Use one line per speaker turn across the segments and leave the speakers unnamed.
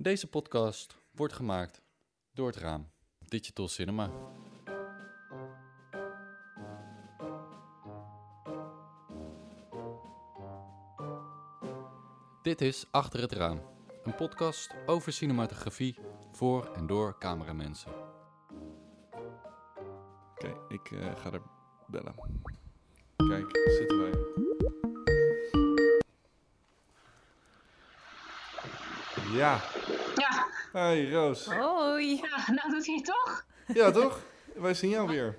Deze podcast wordt gemaakt door het raam Digital Cinema. Dit is Achter het Raam, een podcast over cinematografie voor en door cameramensen.
Oké, ik eh, ga er bellen. Kijk, zitten wij. Ja. Hey Roos.
Hoi.
ja, nou dat hier toch?
Ja, toch? Wij zien jou weer.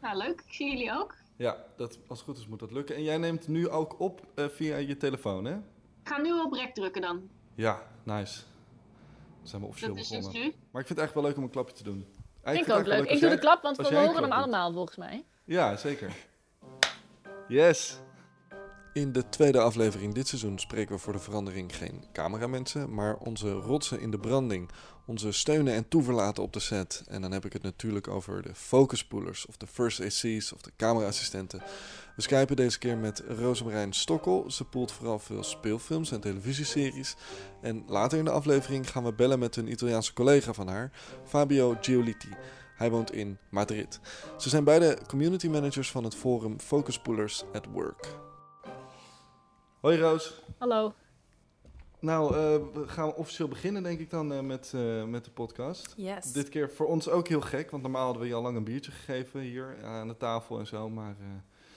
Nou, leuk. Ik zie jullie ook.
Ja, dat, als het goed is moet dat lukken. En jij neemt nu ook op eh, via je telefoon, hè?
Ik ga nu op rek drukken dan.
Ja, nice. Dan zijn we officieel
Dat is dus
begonnen.
nu.
Maar ik vind het echt wel leuk om een klapje te doen.
Ik
Eigenlijk
vind
vind
ook leuk. Ik doe
jij-
de klap, want we horen hem
doet.
allemaal volgens mij.
Ja, zeker. Yes. In de tweede aflevering dit seizoen spreken we voor de verandering geen cameramensen, maar onze rotsen in de branding, onze steunen en toeverlaten op de set. En dan heb ik het natuurlijk over de focuspoolers of de first AC's of de cameraassistenten. We skypen deze keer met Rosemarijn Stokkel. Ze poelt vooral veel speelfilms en televisieseries. En later in de aflevering gaan we bellen met een Italiaanse collega van haar, Fabio Giolitti. Hij woont in Madrid. Ze zijn beide community managers van het forum Focus Pullers at Work. Hoi Roos.
Hallo.
Nou, eh, we gaan officieel beginnen denk ik dan eh, met, eh, met de podcast.
Yes.
Dit keer voor ons ook heel gek, want normaal hadden we je al lang een biertje gegeven hier aan de tafel en zo. Maar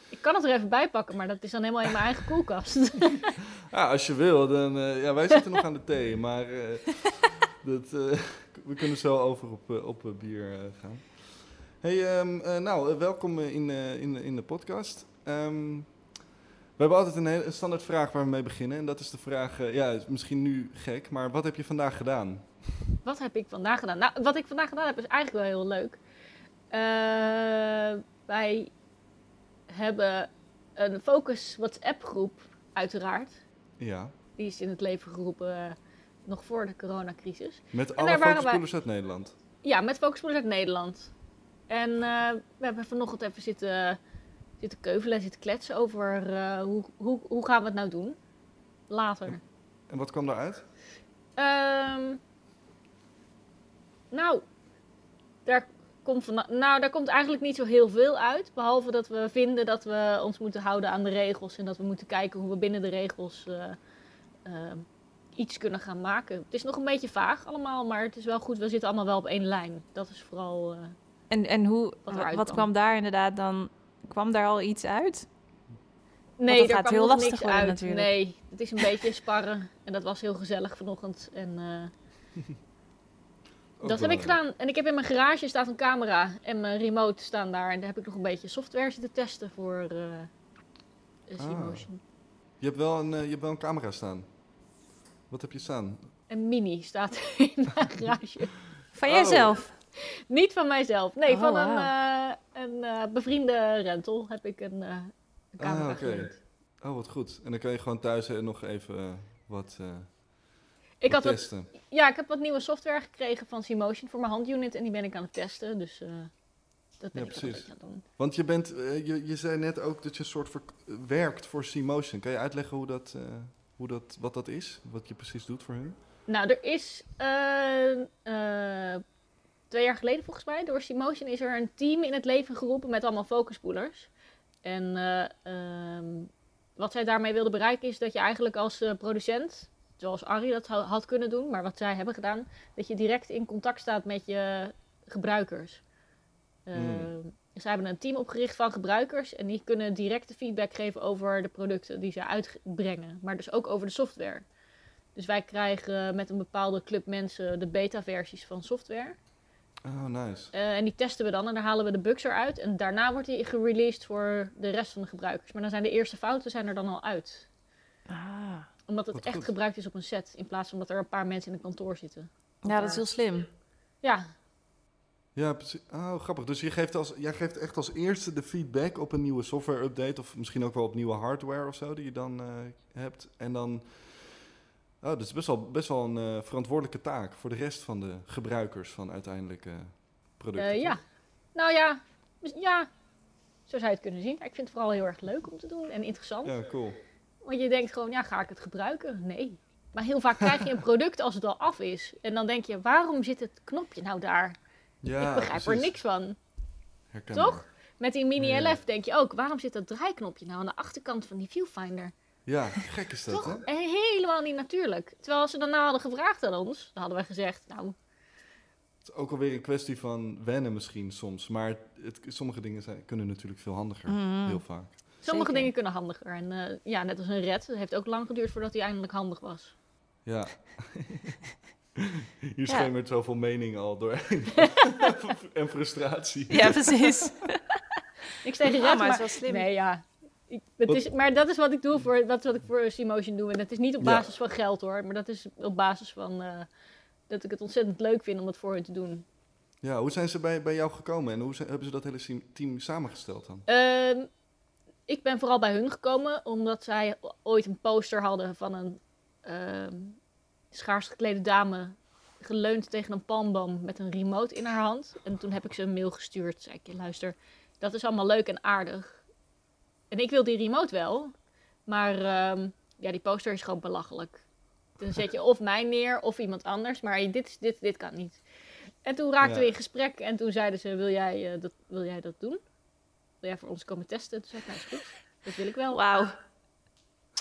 Ik kan het er even bij pakken, maar dat is dan helemaal in mijn eigen koelkast.
ja, als je wil, dan... ja, wij zitten nog aan de thee, maar dat, we kunnen zo over op, op bier gaan. Hey, ehm, eh, nou, welkom in, in, in de podcast. Ehm, we hebben altijd een, standaard vraag waar we mee beginnen. En dat is de vraag, eh, ja, is misschien nu gek, maar wat heb je vandaag gedaan?
wat heb ik vandaag gedaan? Nou, wat ik vandaag gedaan heb is eigenlijk wel heel leuk. Eh, wij hebben een Focus WhatsApp groep, uiteraard.
Ja,
Die is in het leven geroepen eh, nog voor de coronacrisis.
met alle
wij-
focuspoolers uit Nederland.
Ja, met Focuspoolers uit Nederland. En we hebben vanochtend even zitten, zitten keuvelen en zitten kletsen over eh, hoe, hoe, hoe gaan we het nou doen. Later.
En wat kwam daaruit?
Ehm, nou, daar komt, van, nou, daar komt eigenlijk niet zo heel veel uit. Behalve dat we vinden dat we ons moeten houden aan de regels. En dat we moeten kijken hoe we binnen de regels eh, eh, iets kunnen gaan maken. Het is nog een beetje vaag allemaal, maar het is wel goed. We zitten allemaal wel op één lijn. Dat is vooral... eh,
En, en hoe,
Wat kwam
daar inderdaad dan? Kwam daar al iets uit?
Nee,
dat gaat heel
nog
lastig
niks
worden
uit.
natuurlijk.
Nee, het is een beetje sparren. En dat was heel gezellig vanochtend. En eh, dat heb ik gedaan. En ik heb in mijn garage staat een camera. En mijn remote staan daar. En daar heb ik nog een beetje software zitten testen voor
Ah.
C-Motion.
Je hebt, wel een, eh, je hebt wel een camera staan. Wat heb je staan?
Een mini staat in mijn garage.
Van
Oh.
jijzelf?
Niet van mijzelf. Nee,
Oh,
van een, eh, een eh, bevriende rental heb ik een, eh, een camera
Ah. Oh, wat goed. En dan kan je gewoon thuis nog even wat, eh,
Ik
wat
had wat
testen.
Ja, ik heb wat nieuwe software gekregen van C-Motion voor mijn handunit en die ben ik aan het testen. Dus eh, dat ben
Ja,
ik ook
precies.
aan het doen.
Want je, bent, je, je zei net ook dat je een soort werkt voor C-Motion. Kan je uitleggen hoe dat, eh, hoe dat, wat dat is? Wat je precies doet voor hun?
Nou, er is eh, eh, twee jaar geleden volgens mij, door C-Motion is er een team in het leven geroepen met allemaal focuspoolers. En eh, ehm, wat zij daarmee wilden bereiken is dat je eigenlijk als eh, producent, zoals Arie dat ha- had kunnen doen, maar wat zij hebben gedaan, dat je direct in contact staat met je gebruikers.
Hmm.
Ehm, Zij hebben een team opgericht van gebruikers en die kunnen directe feedback geven over de producten die ze uitbrengen, maar dus ook over de software. Dus wij krijgen met een bepaalde club mensen de beta-versies van software.
Oh, nice.
Eh, en die testen we dan en dan halen we de bugs eruit. En daarna wordt die gereleased voor de rest van de gebruikers. Maar dan zijn de eerste fouten zijn er dan al uit.
Ah.
Omdat het echt
goed.
gebruikt is op een set. In plaats van dat er een paar mensen in een kantoor zitten.
Ja, dat is heel slim.
Ja,
Ja, precies. Oh, grappig. Dus je geeft als, jij geeft echt als eerste de feedback op een nieuwe software-update... of misschien ook wel op nieuwe hardware of zo die je dan eh, hebt. En dan... Oh, dat is best wel, best wel een eh, verantwoordelijke taak voor de rest van de gebruikers van uiteindelijke producten.
Eh, ja. Nou ja, dus- ja, zo zou je het kunnen zien. Ik vind het vooral heel erg leuk om te doen en interessant.
Ja, cool.
Want je denkt gewoon, ja, ga ik het gebruiken? Nee. Maar heel vaak krijg je een product als het al af is. En dan denk je, waarom zit het knopje nou daar?
Ja,
ik begrijp er niks van.
Herkenbaar.
Toch? Met die mini
Ja.
LF denk je ook, waarom zit dat draaiknopje nou aan de achterkant van die viewfinder?
Ja, gek is dat,
Toch?
hè?
Helemaal niet natuurlijk. Terwijl als ze nou hadden gevraagd aan ons, dan hadden wij gezegd, nou,
Het is ook alweer een kwestie van wennen misschien soms. Maar het, sommige dingen zijn, kunnen natuurlijk veel handiger.
Mhm.
Heel vaak.
sommige
Zeker.
dingen kunnen handiger. En eh, ja, net als een red, het heeft ook lang geduurd voordat hij eindelijk handig was.
Ja. Hier
Ja.
schemert zoveel mening al doorheen. en frustratie.
Ja, precies.
Niks tegen
Ah,
red,
maar het is wel slim.
Nee, ja. Ik, het
Wat-
is, maar dat is wat ik doe voor, dat is wat ik voor Simotion doe. En dat is niet op
Ja.
basis van geld hoor, maar dat is op basis van eh, dat ik het ontzettend leuk vind om het voor hun te doen.
Ja, hoe zijn ze bij, bij jou gekomen en hoe zijn- hebben ze dat hele team samengesteld dan?
Ehm, ik ben vooral bij hun gekomen omdat zij ooit een poster hadden van een ehm, schaars geklede dame geleund tegen een palmboom met een remote in haar hand. En toen heb ik ze een mail gestuurd. Zei ik, luister, dat is allemaal leuk en aardig. En ik wil die remote wel, maar ehm, ja, die poster is gewoon belachelijk. Dan zet je of mij neer of iemand anders, maar dit, is- dit, dit kan niet. En toen raakten
Ja.
we in gesprek en toen zeiden ze, wil jij, eh, dat, wil jij dat doen? Wil jij voor ons komen testen? Toen zei ik, nou is goed, dat wil ik wel.
Wauw.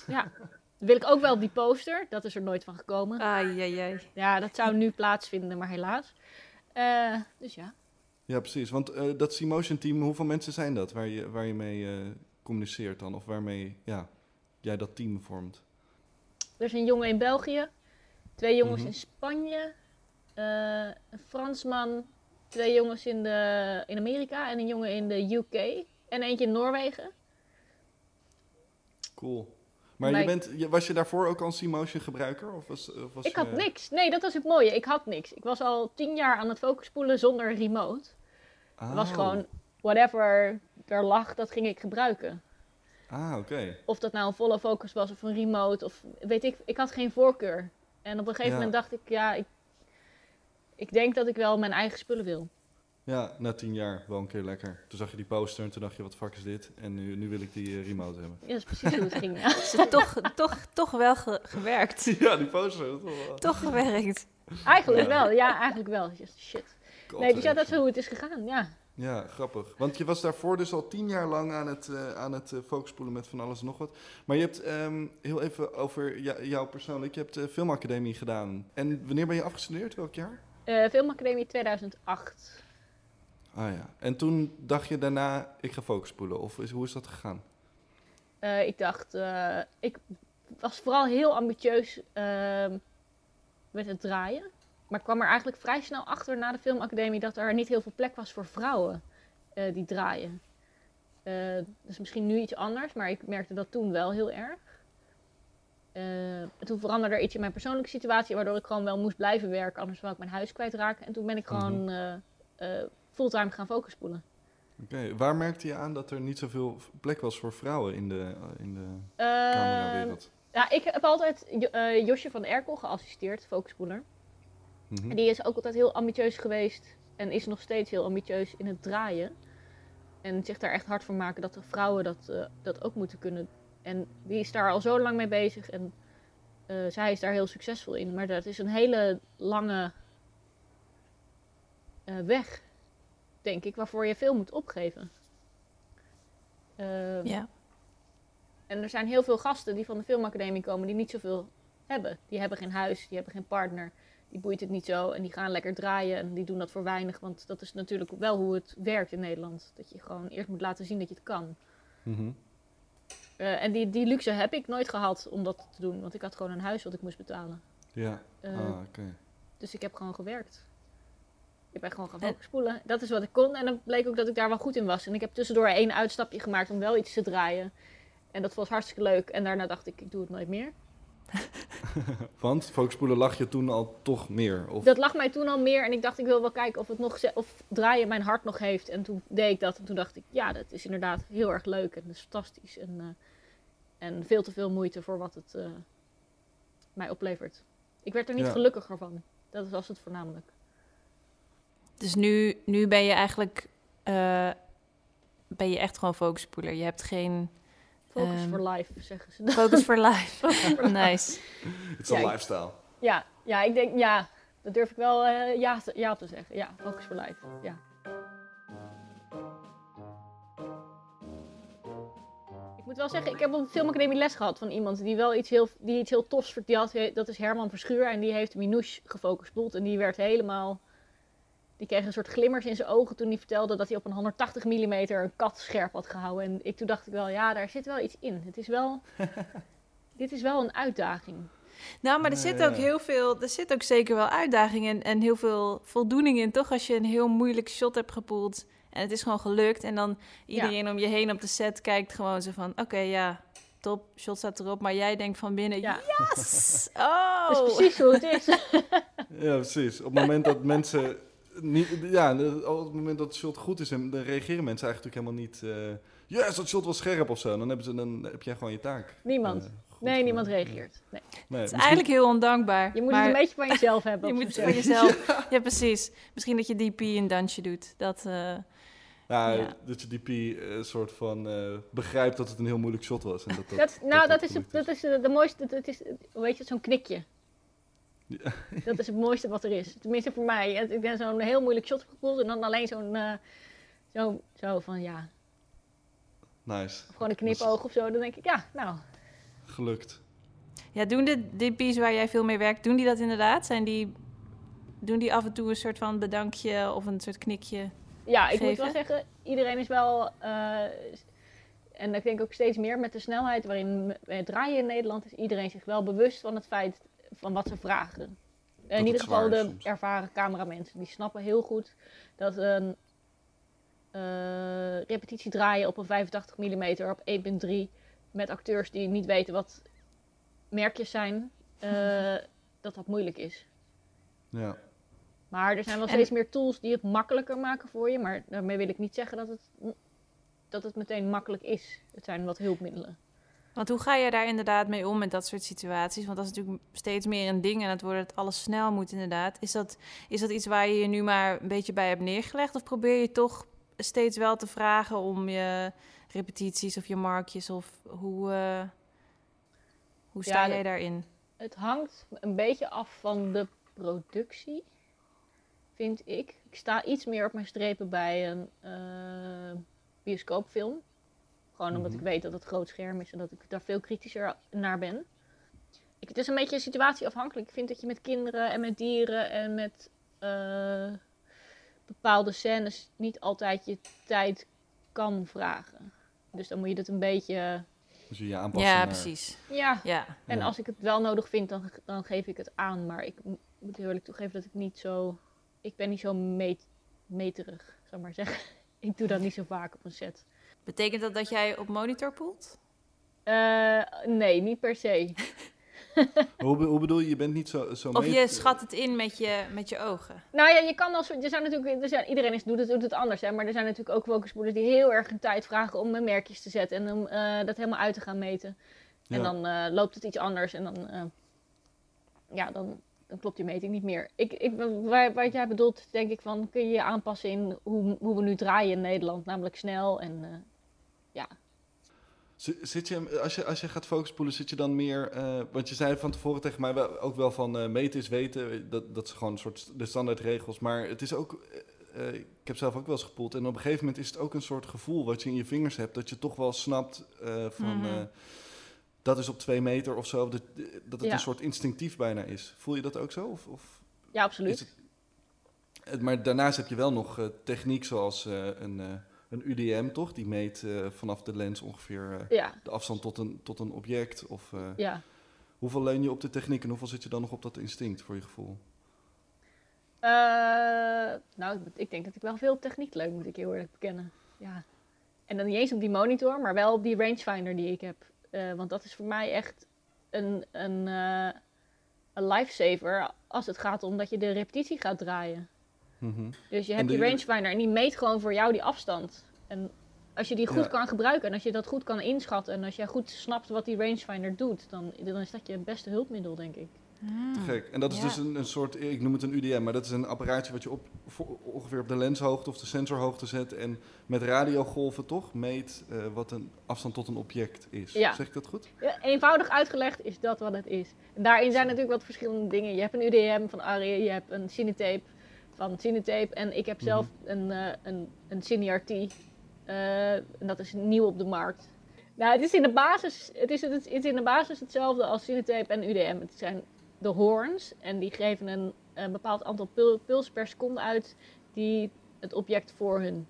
Ja, dan wil ik ook wel die poster, dat is er nooit van gekomen.
Ai, ai, ai.
Ja, dat zou nu plaatsvinden, maar helaas. Eh, dus ja.
Ja, precies. Want eh, dat Simotion team, hoeveel mensen zijn dat waar je, waar je mee eh, communiceert dan? Of waarmee ja, jij dat team vormt?
Er is een jongen in België, twee jongens
Mhm.
in Spanje, eh, een Fransman, twee jongens in, de, in Amerika en een jongen in de UK en eentje in Noorwegen.
Cool. Maar
Bij-
je bent, was je daarvoor ook al een Simotion gebruiker? Of was, of was
Ik had niks. Nee, dat was het mooie. Ik had niks. Ik was al tien jaar aan het focuspoelen zonder remote. Het was
Oh.
gewoon whatever er lag, dat ging ik gebruiken.
Ah, oké.
Of dat nou een volle focus was of een remote of weet ik. Ik had geen voorkeur. En op een gegeven
Ja.
moment dacht ik, ja, ik, ik denk dat ik wel mijn eigen spullen wil.
Ja, na tien jaar wel een keer lekker. Toen zag je die poster en toen dacht je, wat fuck is dit? En nu, nu wil ik die eh, remote hebben.
Ja, dat is precies hoe het ging. Ja.
Is het toch, toch, toch wel ge- gewerkt?
ja, die poster. Wel...
Toch gewerkt.
Eigenlijk
Ja.
wel, ja, eigenlijk wel. Just shit.
God,
Nee, dus ja, dat is hoe het is gegaan, ja.
Ja, grappig. Want je was daarvoor dus al tien jaar lang aan het, eh aan het eh, focuspoelen met van alles en nog wat. Maar je hebt ehm, heel even over jou persoonlijk. Je hebt de filmacademie gedaan. En wanneer ben je afgestudeerd? Welk jaar?
Eh Filmacademie 2008.
Ah ja. En toen dacht je daarna, ik ga focuspoelen. Of is, hoe is dat gegaan?
Eh, ik dacht, eh, ik was vooral heel ambitieus ehm, met het draaien. Maar ik kwam er eigenlijk vrij snel achter na de filmacademie dat er niet heel veel plek was voor vrouwen eh, die draaien. Dat is misschien nu iets anders, maar ik merkte dat toen wel heel erg. En toen veranderde er iets in mijn persoonlijke situatie, waardoor ik gewoon wel moest blijven werken, anders zou ik mijn huis kwijtraken. En toen ben ik gewoon eh, fulltime gaan focuspoelen.
Oké, waar merkte je aan dat er niet zoveel plek was voor vrouwen in de, in de camerawereld?
ja, ik heb altijd Jo- Josje van Erkel geassisteerd, focuspoeler.
Mhm.
En die is ook altijd heel ambitieus geweest en is nog steeds heel ambitieus in het draaien. En zich daar echt hard voor maken dat de vrouwen dat, eh, dat ook moeten kunnen. En die is daar al zo lang mee bezig en eh, zij is daar heel succesvol in. Maar dat is een hele lange eh, weg, denk ik, waarvoor je veel moet opgeven. Eh,
Ja.
en er zijn heel veel gasten die van de filmacademie komen die niet zoveel hebben. Die hebben geen huis, die hebben geen partner, die boeit het niet zo en die gaan lekker draaien en die doen dat voor weinig. Want dat is natuurlijk wel hoe het werkt in Nederland. Dat je gewoon eerst moet laten zien dat je het kan.
Mhm.
Eh, en die, die luxe heb ik nooit gehad om dat te doen, want ik had gewoon een huis wat ik moest betalen.
Ja,
Eh,
ah, oké.
Dus ik heb gewoon gewerkt. Ik ben gewoon gaan
En-
focuspoelen. Dat is wat ik kon. En dan bleek ook dat ik daar wel goed in was. En ik heb tussendoor één uitstapje gemaakt om wel iets te draaien. En dat was hartstikke leuk. En daarna dacht ik, ik doe het nooit meer.
Want focuspoelen lag je toen al toch meer? Of...
Dat lag mij toen al meer. En ik dacht, ik wil wel kijken of, het nog, of draaien mijn hart nog heeft. En toen deed ik dat. En toen dacht ik, ja, dat is inderdaad heel erg leuk. En dat is fantastisch. En, eh, en veel te veel moeite voor wat het eh, mij oplevert. Ik werd er niet
Ja.
gelukkiger van. Dat was het voornamelijk.
Dus nu, nu ben je eigenlijk... eh, ben je echt gewoon focuspoeler. Je hebt geen
Focus
Ehm,
for life, zeggen ze dan.
Focus for life. nice.
Het is een lifestyle.
Ja, ja, ik denk, ja, dat durf ik wel eh, ja, te- ja op te zeggen. Ja, Focus for life, ja. Ik moet wel zeggen, ik heb op de filmacademie les gehad van iemand die wel iets heel, die iets heel tofs vertelt. Dat is Herman Verschuur en die heeft Minouche gefocust en die werd helemaal... Die kreeg een soort glimmers in zijn ogen toen hij vertelde dat hij op een 180 mm een kat scherp had gehouden. En ik, toen dacht ik wel, ja, daar zit wel iets in. Het is wel... dit is wel een uitdaging.
Nou, maar er zit
ja.
ook heel veel, er zit ook zeker wel uitdaging en, en heel veel voldoening in, toch? Als je een heel moeilijk shot hebt gepoeld en het is gewoon gelukt en dan iedereen om je heen op de set kijkt gewoon zo van, oké, ja, top, shot staat erop, maar jij denkt van binnen,
Ja.
yes! Oh!
Dat is precies hoe het is.
Ja, precies. Op het moment dat mensen... Niet, ja, op het moment dat het shot goed is, en dan reageren mensen eigenlijk natuurlijk helemaal niet... eh yes, dat shot was scherp of zo. Dan, hebben ze, dan heb jij gewoon je taak.
Niemand.
eh, goed
Nee,
gedaan.
niemand reageert. Nee.
Nee,
Het is
misschien-
eigenlijk heel ondankbaar.
Je moet
maar
het een beetje van jezelf hebben.
je moet het van jezelf. Ja. precies. Misschien dat je DP een dansje doet. Dat, eh,
Ja,
Ja.
dat je DP een soort van eh, begrijpt dat het een heel moeilijk shot was. En dat, dat,
Dat, nou, dat, is, dat is de, de mooiste. Dat is, weet je, zo'n knikje.
Ja.
Dat is het mooiste wat er is. Tenminste voor mij. Ik ben zo'n heel moeilijk shot gevoeld en dan alleen zo'n. eh, zo, zo van ja.
Nice.
Of gewoon een knipoog of zo. Dan denk ik, ja, nou.
Gelukt.
ja, doen de DP's waar jij veel mee werkt, doen die dat inderdaad? Zijn die, doen die af en toe een soort van bedankje of een soort knikje?
Ja, ik moet wel zeggen, iedereen is wel. eh, en ik denk ook steeds meer met de snelheid waarin we draaien in Nederland, is iedereen zich wel bewust van het feit van wat ze vragen. in ieder geval de
soms.
ervaren cameramensen. Die snappen heel goed dat een eh, repetitie draaien op een 85 mm op 1.3 met acteurs die niet weten wat merkjes zijn, eh, dat dat moeilijk is.
Ja.
Maar er zijn wel
En-
steeds meer tools die het makkelijker maken voor je. Maar daarmee wil ik niet zeggen dat het, dat het meteen makkelijk is. Het zijn wat hulpmiddelen.
Want hoe ga je daar inderdaad mee om met dat soort situaties? Want dat is natuurlijk steeds meer een ding en het wordt dat alles snel moet inderdaad. Is dat, is dat iets waar je je nu maar een beetje bij hebt neergelegd? Of probeer je toch steeds wel te vragen om je repetities of je markjes? Of hoe, eh, hoe sta
Ja,
jij daarin?
Het hangt een beetje af van de productie, vind ik. Ik sta iets meer op mijn strepen bij een eh, bioscoopfilm. Gewoon omdat
Mhm.
ik weet dat het groot scherm is en dat ik daar veel kritischer naar ben. Ik, het is een beetje situatieafhankelijk. Ik vind dat je met kinderen en met dieren en met eh, bepaalde scènes niet altijd je tijd kan vragen. Dus dan moet je dat een beetje.
Dus je aanpassen
Ja,
naar-
precies.
Ja,
Ja.
en
Ja.
als ik het wel nodig vind, dan, dan geef ik het aan. Maar ik mo- moet heel eerlijk toegeven dat ik niet zo... Ik ben niet zo meet, meterig, zou ik maar zeggen. Ik doe dat niet zo vaak op een set.
Betekent dat dat jij op monitor poelt?
Eh, nee, niet per se.
Hoe, be- hoe bedoel je, je bent niet zo... zo
Of
mee-
je schat het in met je, met je ogen?
Nou ja, je kan als... Er zijn natuurlijk... Er zijn, iedereen is, doet, het, doet het anders, hè. Maar er zijn natuurlijk ook focuspoolers die heel erg een tijd vragen om mijn merkjes te zetten. En om eh, dat helemaal uit te gaan meten. En
Ja.
dan eh, loopt het iets anders en dan... eh, ja, dan, dan klopt die meting niet meer. Ik, ik, waar, waar jij bedoelt, denk ik van... Kun je je aanpassen in hoe, hoe we nu draaien in Nederland. Namelijk snel en... eh, ja,
Zit je, als, je, als je gaat focuspoelen, zit je dan meer... eh, want je zei van tevoren tegen mij wel, ook wel van eh, meten is weten. Dat, dat is gewoon een soort de standaardregels. Maar het is ook... eh, eh, ik heb zelf ook wel eens gepoeld. En op een gegeven moment is het ook een soort gevoel wat je in je vingers hebt. Dat je toch wel snapt eh, van...
Mhm.
eh, dat is op twee meter of zo. Dat, dat het
Ja.
een soort instinctief bijna is. Voel je dat ook zo? Of, of
ja absoluut.
het, maar daarnaast heb je wel nog eh, techniek zoals eh, een, eh, een UDM, toch? Die meet eh, vanaf de lens ongeveer eh,
Ja,
de afstand tot een, tot een object. Of, eh,
ja.
Hoeveel leun je op de techniek en hoeveel zit je dan nog op dat instinct voor je gevoel?
Nou, ik denk dat ik wel veel op techniek leuk, moet ik heel eerlijk bekennen. Ja. En dan niet eens op die monitor, maar wel op die rangefinder die ik heb. Want dat is voor mij echt een, een, een lifesaver als het gaat om dat je de repetitie gaat draaien.
Mhm.
Dus je hebt die
de-
rangefinder en die meet gewoon voor jou die afstand. En als je die goed
Ja.
kan gebruiken en als je dat goed kan inschatten en als jij goed snapt wat die rangefinder doet, dan, dan is dat je beste hulpmiddel, denk ik.
Te gek. En dat is
Ja.
dus een, een soort, ik noem het een UDM, maar dat is een apparaatje wat je op, voor- ongeveer op de lenshoogte of de sensorhoogte zet. En met radiogolven toch meet eh, wat een afstand tot een object is.
Ja.
Zeg ik dat goed?
Ja, eenvoudig uitgelegd is dat wat het is. En daarin zijn natuurlijk wat verschillende dingen. Je hebt een UDM van Arri, je hebt een Cinetape van Cinetape. En ik heb zelf een, eh een, een CineRT. eh, en dat is nieuw op de markt. Nou, het is in de basis, het is, het is in de basis hetzelfde als Cinetape en UDM. Het zijn de horns en die geven een, een bepaald aantal pul- pulsen per seconde uit die het object voor, hun,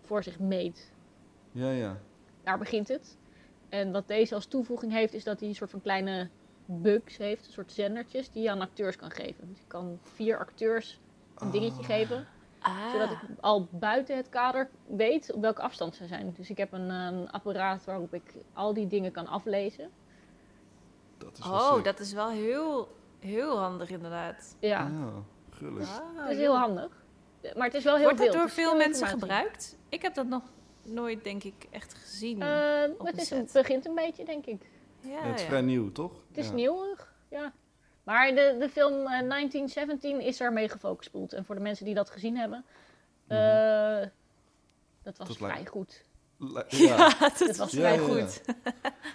voor zich meet.
Ja, ja.
Daar begint het. En wat deze als toevoeging heeft, is dat hij een soort van kleine bugs heeft, een soort zendertjes die je aan acteurs kan geven. Dus je kan vier acteurs een dingetje geven,
Ah.
zodat ik al buiten het kader weet op welke afstand ze zijn. Dus ik heb een, een apparaat waarop ik al die dingen kan aflezen.
Dat is
Oh,
sick.
dat is wel heel, heel handig inderdaad.
Ja,
Ja, gullig.
Ah,
het is heel handig. Maar het is wel heel
Wordt dat
veel.
door
Het is
veel mensen
informatie.
gebruikt? Ik heb dat nog nooit, denk ik, echt gezien.
Eh,
op
het
een
is
set.
begint een beetje, denk ik.
ja,
Ja, het is
ja.
vrij nieuw, toch?
Het is
ja.
nieuwig, ja. Maar de, de film eh, 1917 is daarmee gefocust. En voor de mensen die dat gezien hebben, eh, dat was
Dat
vrij
lijkt-
goed.
Li-
Ja,
Ja.
dat was
Ja,
vrij
ja, ja.
goed.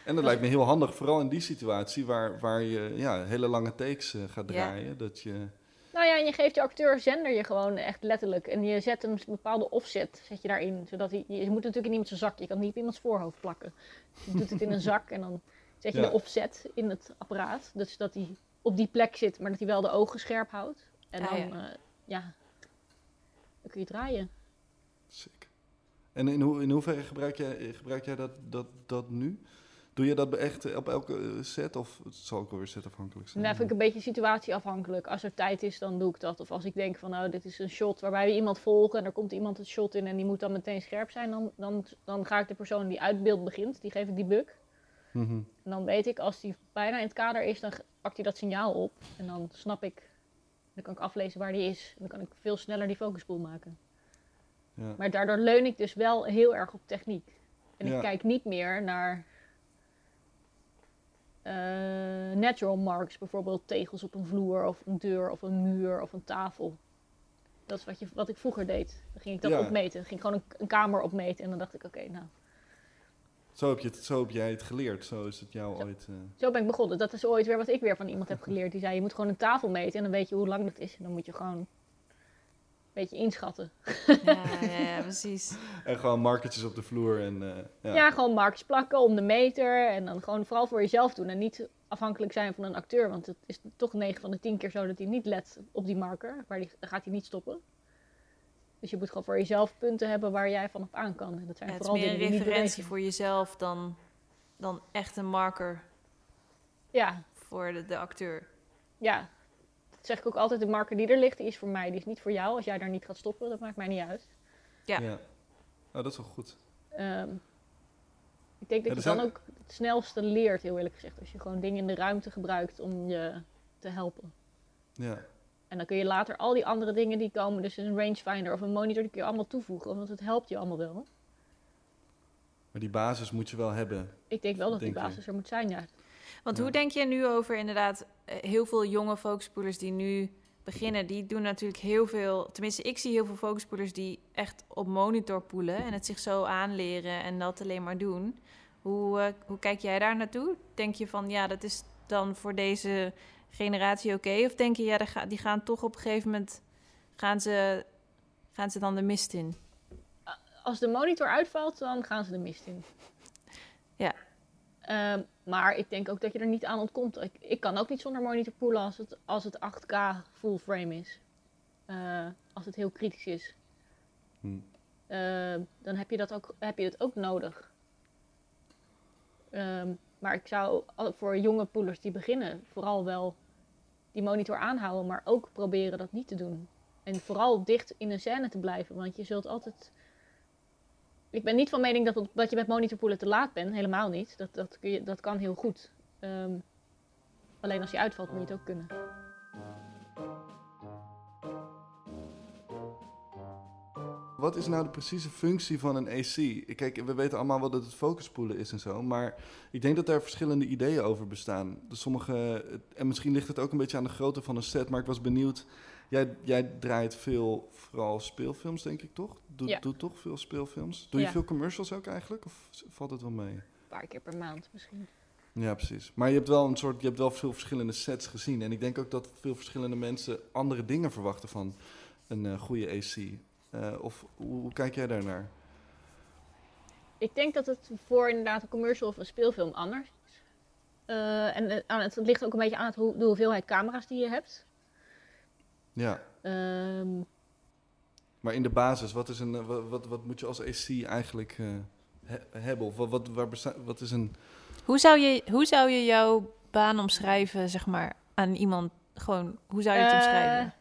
En dat lijkt me heel handig, vooral in die situatie waar, waar je ja, hele lange takes eh, gaat
Ja.
draaien. Dat je,
Nou ja, en je geeft je acteur zender je gewoon echt letterlijk. En je zet een bepaalde offset zet je daarin. Zodat hij, je moet natuurlijk in iemands zak. Je kan niet op iemands voorhoofd plakken. Je doet het in een zak en dan zet je
Ja.
de offset in het apparaat. Dus dat hij op die plek zit, maar dat hij wel de ogen scherp houdt. En
Ah,
dan,
ja.
ja. ja, dan kun je draaien.
sick. En in, hoe, in hoeverre gebruik jij, gebruik jij dat, dat, dat nu? Doe je dat echt eh, op elke eh, set of het zal ook alweer setafhankelijk zijn?
Nou, vind ik een beetje situatieafhankelijk. Als er tijd is, dan doe ik dat. Of als ik denk van, nou, dit is een shot waarbij we iemand volgen en er komt iemand het shot in en die moet dan meteen scherp zijn, dan, dan, dan ga ik de persoon die uit beeld begint, die geef ik die
Mhm.
En dan weet ik, als die bijna in het kader is, dan pakt hij dat signaal op. En dan snap ik, dan kan ik aflezen waar die is. En dan kan ik veel sneller die focuspool maken.
Ja.
Maar daardoor leun ik dus wel heel erg op techniek. En
Ja.
ik kijk niet meer naar eh, natural marks, bijvoorbeeld tegels op een vloer of een deur of een muur of een tafel. Dat is wat, je, wat ik vroeger deed. Dan ging ik dat
Ja.
opmeten. Dan ging ik gewoon een, een kamer opmeten. En dan dacht ik, oké, nou,
Zo, heb je het, zo heb jij het geleerd. Zo is het jou
Zo.
ooit... eh,
Zo ben ik begonnen. Dat is ooit weer wat ik weer van iemand heb geleerd. Die zei, je moet gewoon een tafel meten en dan weet je hoe lang dat is. En dan moet je gewoon een beetje inschatten.
Ja, ja, ja, precies.
En gewoon markertjes op de vloer. En, eh, ja.
Ja, gewoon marks plakken om de meter. En dan gewoon vooral voor jezelf doen. En niet afhankelijk zijn van een acteur. Want het is toch 9 van de 10 keer zo dat hij niet let op die marker. Waar die, dan gaat hij niet stoppen. Dus je moet gewoon voor jezelf punten hebben waar jij vanaf aan kan. En dat zijn
Ja, het is
vooral
meer een referentie voor jezelf dan, dan echt een marker
Ja,
voor de, de acteur.
ja. Dat zeg ik ook altijd. De marker die er ligt, die is voor mij. Die is niet voor jou. Als jij daar niet gaat stoppen, dat maakt mij niet uit.
Ja.
Ja. Oh, dat is wel goed.
Ehm, ik denk dat je
zijn-
dan ook het snelste leert, heel eerlijk gezegd. Als je gewoon dingen in de ruimte gebruikt om je te helpen.
Ja.
En dan kun je later al die andere dingen die komen, dus een rangefinder of een monitor, die kun je allemaal toevoegen. Want het helpt je allemaal wel.
Maar die basis moet je wel hebben.
Ik denk wel dat
Denk
die
je?
basis er moet zijn, ja.
Want
Ja.
hoe denk je nu over inderdaad eh, heel veel jonge focuspoelers die nu beginnen? Die doen natuurlijk heel veel, tenminste ik zie heel veel focuspoelers die echt op monitor poelen en het zich zo aanleren en dat alleen maar doen. Hoe, eh, hoe kijk jij daar naartoe? Denk je van ja, dat is dan voor deze generatie oké? Of denk je ja, die ga- die gaan toch op een gegeven moment, gaan ze, gaan ze dan de mist in?
Als de monitor uitvalt, dan gaan ze de mist in.
Ja.
Ehm, maar ik denk ook dat je er niet aan ontkomt. Ik, ik kan ook niet zonder monitor poelen als het, als het 8K full frame is. Eh, als het heel kritisch is.
Hm.
Eh, dan heb je dat ook, heb je het ook nodig. Ehm, maar ik zou voor jonge poelers die beginnen vooral wel die monitor aanhouden, maar ook proberen dat niet te doen. En vooral dicht in een scène te blijven, want je zult altijd. Ik ben niet van mening dat, dat je met monitorpoelen te laat bent, helemaal niet. Dat, dat, dat kan heel goed. Ehm, alleen als je uitvalt moet je het ook kunnen.
Wat is nou de precieze functie van een AC? Kijk, we weten allemaal wat het focuspoelen is en zo, maar ik denk dat daar verschillende ideeën over bestaan. Dus sommige, en misschien ligt het ook een beetje aan de grootte van een set, maar ik was benieuwd. Jij, jij draait veel, vooral speelfilms, denk ik toch? Doe,
Ja.
Doe toch veel speelfilms? Doe je
Ja.
veel commercials ook eigenlijk? Of valt het wel mee?
Een paar keer per maand misschien.
Ja, precies. Maar je hebt wel een soort, je hebt wel veel verschillende sets gezien. En ik denk ook dat veel verschillende mensen andere dingen verwachten van een eh, goede AC. Eh, of hoe, hoe kijk jij daarnaar?
Ik denk dat het voor inderdaad een commercial of een speelfilm anders is. Eh, en aan het, het ligt ook een beetje aan het, hoe, de hoeveelheid camera's die je hebt.
Ja,
Ehm,
maar in de basis, wat, is een, eh, wat, wat, wat moet je als AC eigenlijk eh, he- hebben? Of wat, wat, waar besta- wat is een...
Hoe zou, je, hoe zou je jouw baan omschrijven, zeg maar, aan iemand? Gewoon, hoe zou je het omschrijven?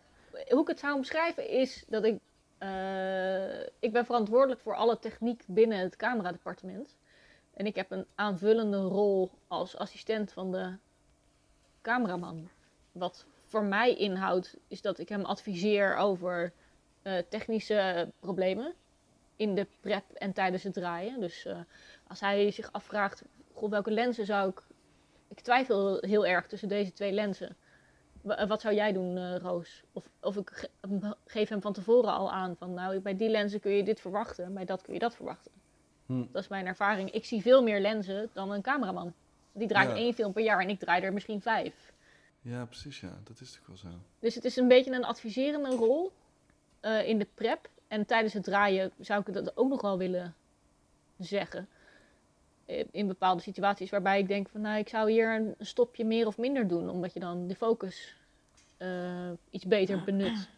hoe ik het zou omschrijven is dat ik... eh, ik ben verantwoordelijk voor alle techniek binnen het cameradepartement. En ik heb een aanvullende rol als assistent van de cameraman. Wat voor mij inhoudt, is dat ik hem adviseer over eh, technische problemen in de prep en tijdens het draaien. Dus eh, als hij zich afvraagt, goh, welke lenzen zou ik... Ik twijfel heel erg tussen deze twee lenzen. Wa- Wat zou jij doen, eh, Roos? Of, of ik ge- geef hem van tevoren al aan van, nou, bij die lenzen kun je dit verwachten, bij dat kun je dat verwachten.
Hm.
Dat is mijn ervaring. Ik zie veel meer lenzen dan een cameraman. Die draait
Ja.
één film per jaar en ik draai er misschien vijf.
Ja, precies, ja. Dat is natuurlijk wel zo.
Dus het is een beetje een adviserende rol eh, in de prep. En tijdens het draaien zou ik dat ook nog wel willen zeggen. Eh, In bepaalde situaties waarbij ik denk van nou, ik zou hier een stopje meer of minder doen. Omdat je dan de focus eh, iets beter benut.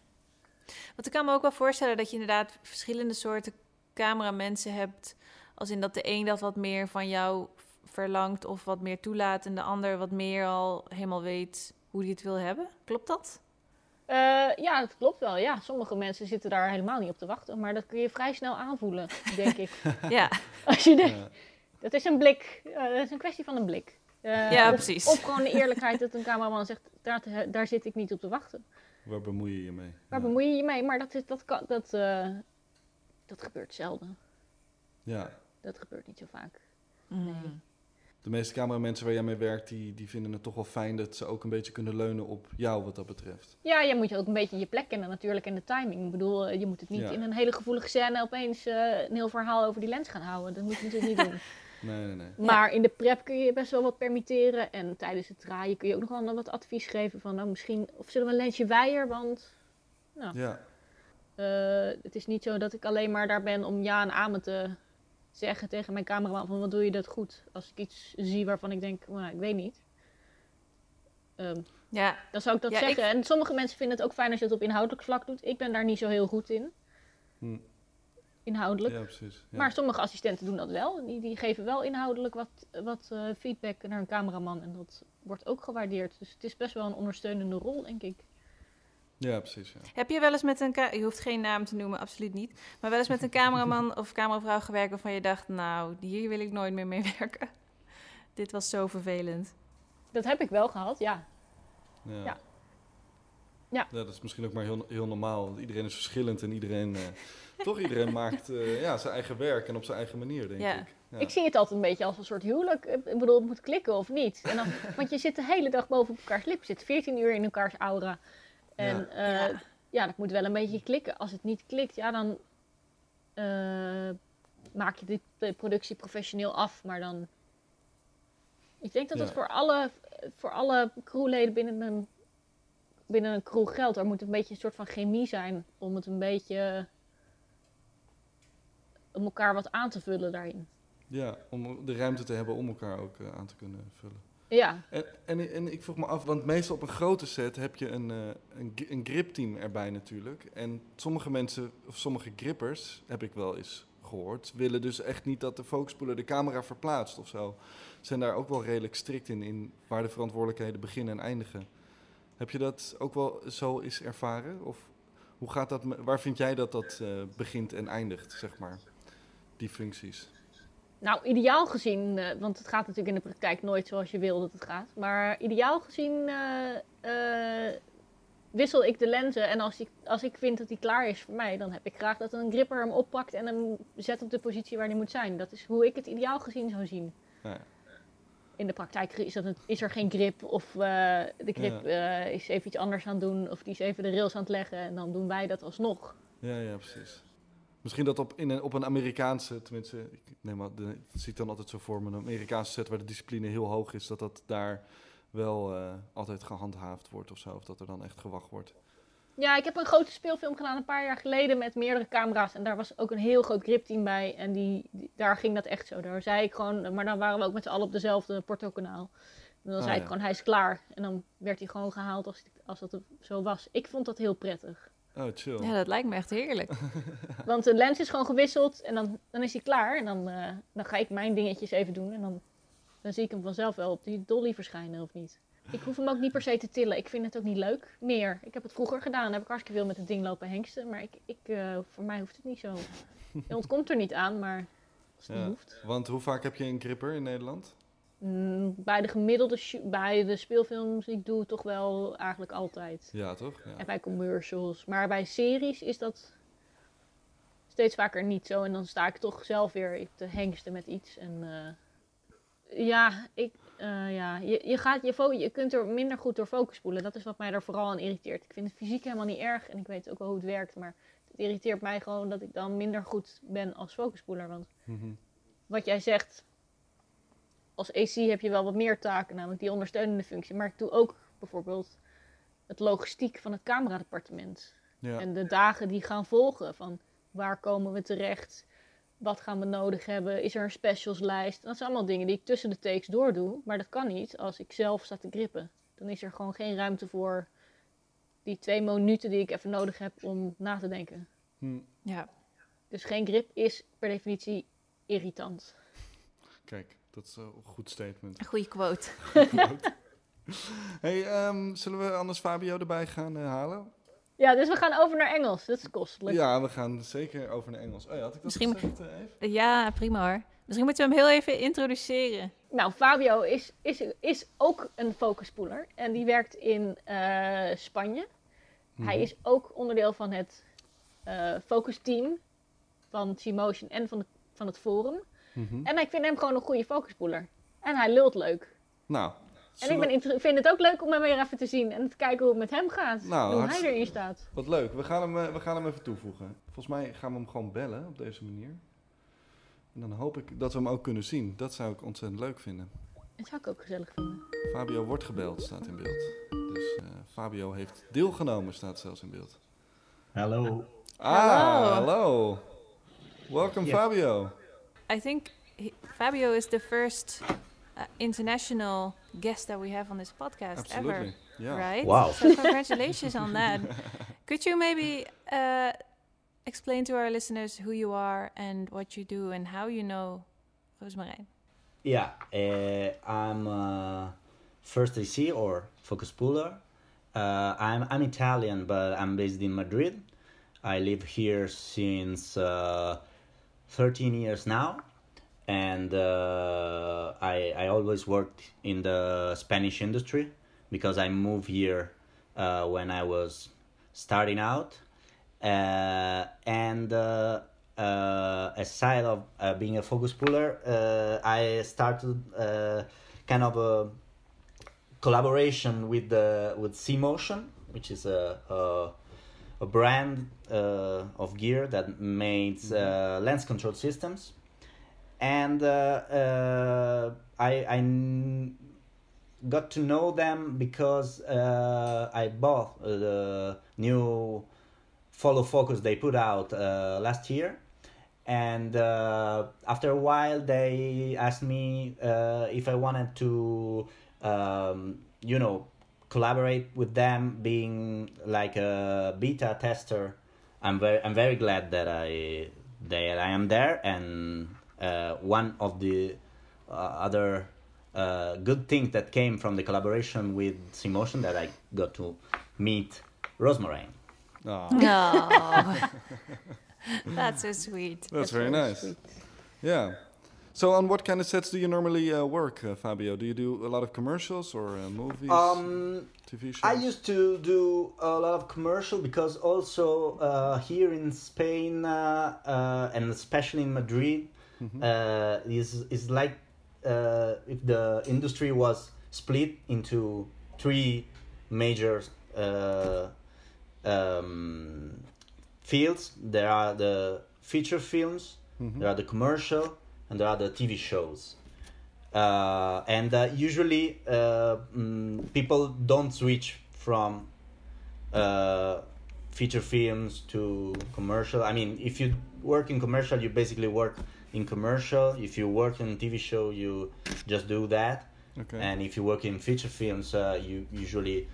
Want ik kan me ook wel voorstellen dat je inderdaad verschillende soorten cameramensen hebt. Als in dat de een dat wat meer van jou verlangt of wat meer toelaat... en de ander wat meer al helemaal weet hoe hij het wil hebben. Klopt dat?
Eh, ja, dat klopt wel. Ja, sommige mensen zitten daar helemaal niet op te wachten. Maar dat kun je vrij snel aanvoelen, denk ik.
Ja,
Als je denkt, Dat is een blik. eh, dat is een kwestie van een blik. Eh,
Ja,
of-
precies.
Of gewoon de eerlijkheid dat een cameraman zegt, daar, daar zit ik niet op te wachten.
Waar bemoei je je mee?
Waar
ja.
bemoei je je mee? Maar dat, is, dat, kan, dat, eh, dat gebeurt zelden.
Ja.
Dat gebeurt niet zo vaak.
Mm.
De meeste cameramensen waar jij mee werkt, die, die vinden het toch wel fijn dat ze ook een beetje kunnen leunen op jou wat dat betreft.
Ja, je moet je ook een beetje je plek kennen natuurlijk en de timing. Ik bedoel, eh, je moet het niet
Ja.
in een hele gevoelige scène opeens eh, een heel verhaal over die lens gaan houden. Dat moet je natuurlijk niet doen.
Nee, nee, nee.
Maar in de prep kun je best wel wat permitteren. En tijdens het draaien kun je ook nog wel wat advies geven van, nou misschien, of zullen we een lensje wijer? Want
Ja,
eh, het is niet zo dat ik alleen maar daar ben om ja en amen te zeggen tegen mijn cameraman van, wat doe je dat goed? Als ik iets zie waarvan ik denk, nou, ik weet niet. Ehm,
Ja,
dan zou ik dat
Ja,
zeggen. En sommige mensen vinden het ook fijn als je het op inhoudelijk vlak doet. Ik ben daar niet zo heel goed in.
Hm.
Inhoudelijk.
ja precies. Ja.
Maar sommige assistenten doen dat wel. Die, die geven wel inhoudelijk wat, wat eh, feedback naar een cameraman. En dat wordt ook gewaardeerd. Dus het is best wel een ondersteunende rol, denk ik.
ja, precies. Ja.
Heb je wel eens met een... Je hoeft geen naam te noemen, absoluut niet. Maar wel eens met een cameraman of cameravrouw gewerkt... waarvan je dacht, nou, hier wil ik nooit meer mee werken. Dit was zo vervelend.
Dat heb ik wel gehad, ja.
Ja.
Ja. Ja.
dat is misschien ook maar heel, heel normaal. want Iedereen is verschillend en iedereen, eh, toch iedereen maakt eh, ja, zijn eigen werk en op zijn eigen manier, denk
Ja.
ik. Ja.
Ik zie het altijd een beetje als een soort huwelijk. Ik bedoel, het moet klikken of niet. En dan, want je zit de hele dag boven op elkaars lip. Je zit 14 uur in elkaars aura. En
Ja.
ja,
Ja.
ja dat moet wel een beetje klikken. Als het niet klikt, ja, dan eh, maak je de productie professioneel af. Maar dan... Ik denk dat
Ja.
het voor alle, voor alle crewleden binnen een, binnen een crew geldt. Er moet een beetje een soort van chemie zijn om het een beetje... om elkaar wat aan te vullen daarin.
Ja, om de ruimte te hebben om elkaar ook eh, aan te kunnen vullen.
Ja,
En, en, en ik vroeg me af, want meestal op een grote set heb je een, eh, een, een gripteam erbij natuurlijk. En sommige mensen, of sommige grippers, heb ik wel eens gehoord, willen dus echt niet dat de focuspoeler de camera verplaatst of zo. Zijn daar ook wel redelijk strikt in, in waar de verantwoordelijkheden beginnen en eindigen. Heb je dat ook wel zo eens ervaren? Of hoe gaat dat, waar vind jij dat dat eh, begint en eindigt, zeg maar, die functies?
Nou, ideaal gezien, eh, want het gaat natuurlijk in de praktijk nooit zoals je wil dat het gaat. Maar ideaal gezien eh, eh, wissel ik de lenzen. En als ik, als ik vind dat hij klaar is voor mij, dan heb ik graag dat een gripper hem oppakt en hem zet op de positie waar hij moet zijn. Dat is hoe ik het ideaal gezien zou zien.
Ja.
In de praktijk is, dat is er geen grip of de grip is even iets anders aan het doen of die is even de rails aan het leggen en dan doen wij dat alsnog.
Ja, ja, precies. Misschien dat op, in een, op een Amerikaanse, tenminste, ik neem maar, de, dat zie ik dan altijd zo voor me, een Amerikaanse set waar de discipline heel hoog is, dat dat daar wel eh, altijd gehandhaafd wordt of zo, of dat er dan echt gewacht wordt.
Ja, ik heb een grote speelfilm gedaan een paar jaar geleden met meerdere camera's. En daar was ook een heel groot gripteam bij. En die, die- daar ging dat echt zo. Daar zei ik gewoon, maar dan waren we ook met z'n allen op dezelfde portokanaal. En dan
Oh,
zei ik gewoon, hij is klaar. En dan werd hij gewoon gehaald als, als dat zo was. Ik vond dat heel prettig.
Oh, chill.
Ja, dat lijkt me echt heerlijk.
Want de lens is gewoon gewisseld en dan, dan is hij klaar. En dan, eh, dan ga ik mijn dingetjes even doen. En dan, dan zie ik hem vanzelf wel op die dolly verschijnen of niet. Ik hoef hem ook niet per se te tillen. Ik vind het ook niet leuk meer. Ik heb het vroeger gedaan. Dan heb ik hartstikke veel met het ding lopen hengsten. Maar ik, ik, eh, voor mij hoeft het niet zo. Je ontkomt er niet aan, maar als het
Ja.
niet hoeft.
Want hoe vaak heb je een gripper in Nederland?
Mm, bij de gemiddelde bij de speelfilms die ik doe, toch wel eigenlijk altijd.
Ja, toch? Ja.
En bij commercials. Maar bij series is dat steeds vaker niet zo. En dan sta ik toch zelf weer te hengsten met iets. En eh, ja, ik, eh, ja je, je, gaat je, je kunt er minder goed door focus spoelen. Dat is wat mij er vooral aan irriteert. Ik vind het fysiek helemaal niet erg. En ik weet ook wel hoe het werkt. Maar het irriteert mij gewoon dat ik dan minder goed ben als focusspoeler. Want
Mhm.
wat jij zegt, als AC heb je wel wat meer taken, namelijk die ondersteunende functie. Maar ik doe ook bijvoorbeeld het logistiek van het cameradepartement.
ja.
En de dagen die gaan volgen van waar komen we terecht, wat gaan we nodig hebben, is er een specialslijst. Dat zijn allemaal dingen die ik tussen de takes doordoe, maar dat kan niet als ik zelf sta te grippen. Dan is er gewoon geen ruimte voor die twee minuten die ik even nodig heb om na te denken.
Hm.
Ja.
Dus geen grip is per definitie irritant.
Kijk, dat is een goed statement.
Een goede quote.
hey, ehm, zullen we anders Fabio erbij gaan eh, halen?
Ja, dus we gaan over naar Engels. Dat is kostelijk.
Ja, we gaan zeker over naar Engels. Oh ja, had ik dat
Misschien-
gezegd, eh, Eve?
Ja, prima hoor. Misschien moeten we hem heel even introduceren.
Nou, Fabio is, is, is ook een focusspoeler. En die werkt in eh, Spanje. Hij
Mhm.
is ook onderdeel van het eh focus team van T-Motion en van, de, van het forum.
Mhm.
En ik vind hem gewoon een goede focusspoeler. En hij lult leuk.
Nou,
En ik ben,
we-
vind het ook leuk om hem weer even te zien en te kijken hoe het met hem gaat.
Nou,
hoe
hartst-
hij erin staat.
wat leuk. We gaan, hem, eh, we gaan hem even toevoegen. Volgens mij gaan we hem gewoon bellen op deze manier. En dan hoop ik dat we hem ook kunnen zien. Dat zou ik ontzettend leuk vinden.
Dat zou ik ook gezellig vinden.
Fabio wordt gebeld, staat in beeld. Dus eh, Fabio heeft deelgenomen, staat zelfs in beeld.
Hello.
Ah,
Hallo.
hallo. Welcome,
Ja.
Fabio.
I think he- Fabio is the first uh, international guest that we have on this podcast
Absolutely.
ever.
Ja.
Right?
Wow.
So congratulations on that. Could you maybe uh, explain to our listeners who you are and what you do and how you know Roosmarijn?
Yeah, uh, I'm uh, first AC or focus puller. Uh, I'm I'm Italian, but I'm based in Madrid. I live here since uh, 13 years now, and uh, I I always worked in the Spanish industry because I moved here uh, when I was starting out, uh, and. Uh, uh, aside of uh, being a focus puller, I started kind of a collaboration with the with C Motion, which is a a, a brand uh, of gear that makes uh, lens control systems, and uh, uh, I I got to know them because uh, I bought uh, the new follow focus they put out uh, last year. And uh, after a while they asked me uh, if i wanted to um, you know collaborate with them being like a beta tester i'm very i'm very glad that i that i am there and uh, one of the uh, other uh, good things that came from the collaboration with C-Motion that i got to meet Rosemary.
Ah,
No. That's so sweet.
that's very nice. Yeah. So, on what kind of sets do you normally uh, work, uh, Fabio? Do you do a lot of commercials or uh, movies,
Um,
TV shows?
I used to do a lot of commercial because also uh, here in Spain uh, uh, and especially in Madrid, uh, is is like uh, if the industry was split into three major uh, um, fields. There are the feature films, there are the commercial, and there are the TV shows uh, and uh, usually uh, mm, people don't switch from uh, feature films to commercial. I mean, if you work in commercial, you basically work in commercial. If you work in TV show, you just do that.
Okay.
And if you work in feature films, uh, you usually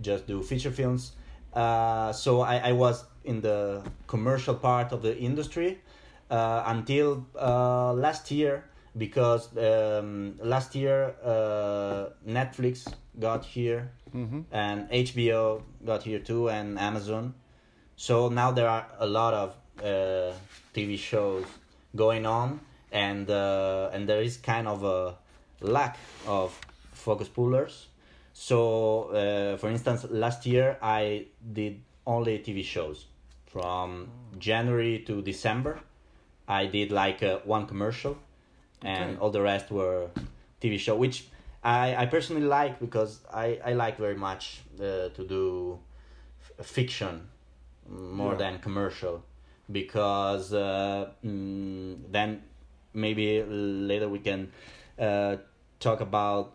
just do feature films. Uh, so I, I was in the commercial part of the industry uh, until uh, last year because um, last year uh, Netflix got here
Mhm.
and HBO got here too and Amazon. So now there are a lot of uh, TV shows going on, and uh, and there is kind of a lack of focus pullers. So, uh, for instance, last year I did only TV shows from January to December. I did like uh, one commercial, and
Okay.
all the rest were TV show, which I, I personally like because I, I like very much uh, to do f- fiction more
Yeah.
than commercial because uh, mm, then maybe later we can uh, talk about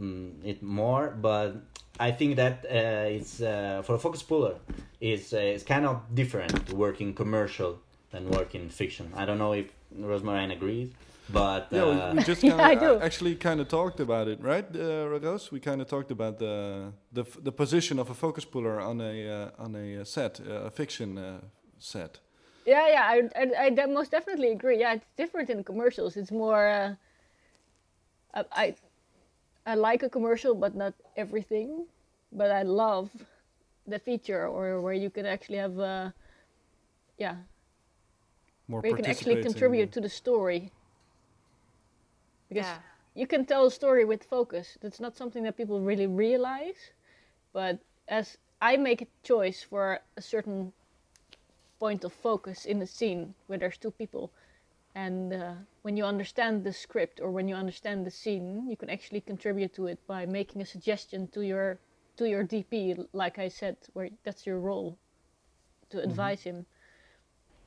mm, it more but I think that uh, it's uh, for a focus puller it's, uh, it's kind of different to work in commercial than work in fiction I don't know if Rosemary agrees but
Yeah,
uh,
we, we just kinda,
I do.
actually kind of talked about it, right, uh, Rose? We kind of talked about the the f- the position of a focus puller on a uh, on a uh, set, uh, a fiction uh, set.
Yeah, yeah, I, I, I de- most definitely agree. Yeah, it's different in commercials. It's more, uh, I, I, I like a commercial, but not everything. But I love the feature, or where you can actually have, uh, yeah,
More
where you can actually contribute to the story. Because
Yeah.
you can tell a story with focus. That's not something that people really realize. But as I make a choice for a certain point of focus in a scene where there's two people, and uh, when you understand the script or when you understand the scene, you can actually contribute to it by making a suggestion to your to your DP, like I said, where that's your role to advise him.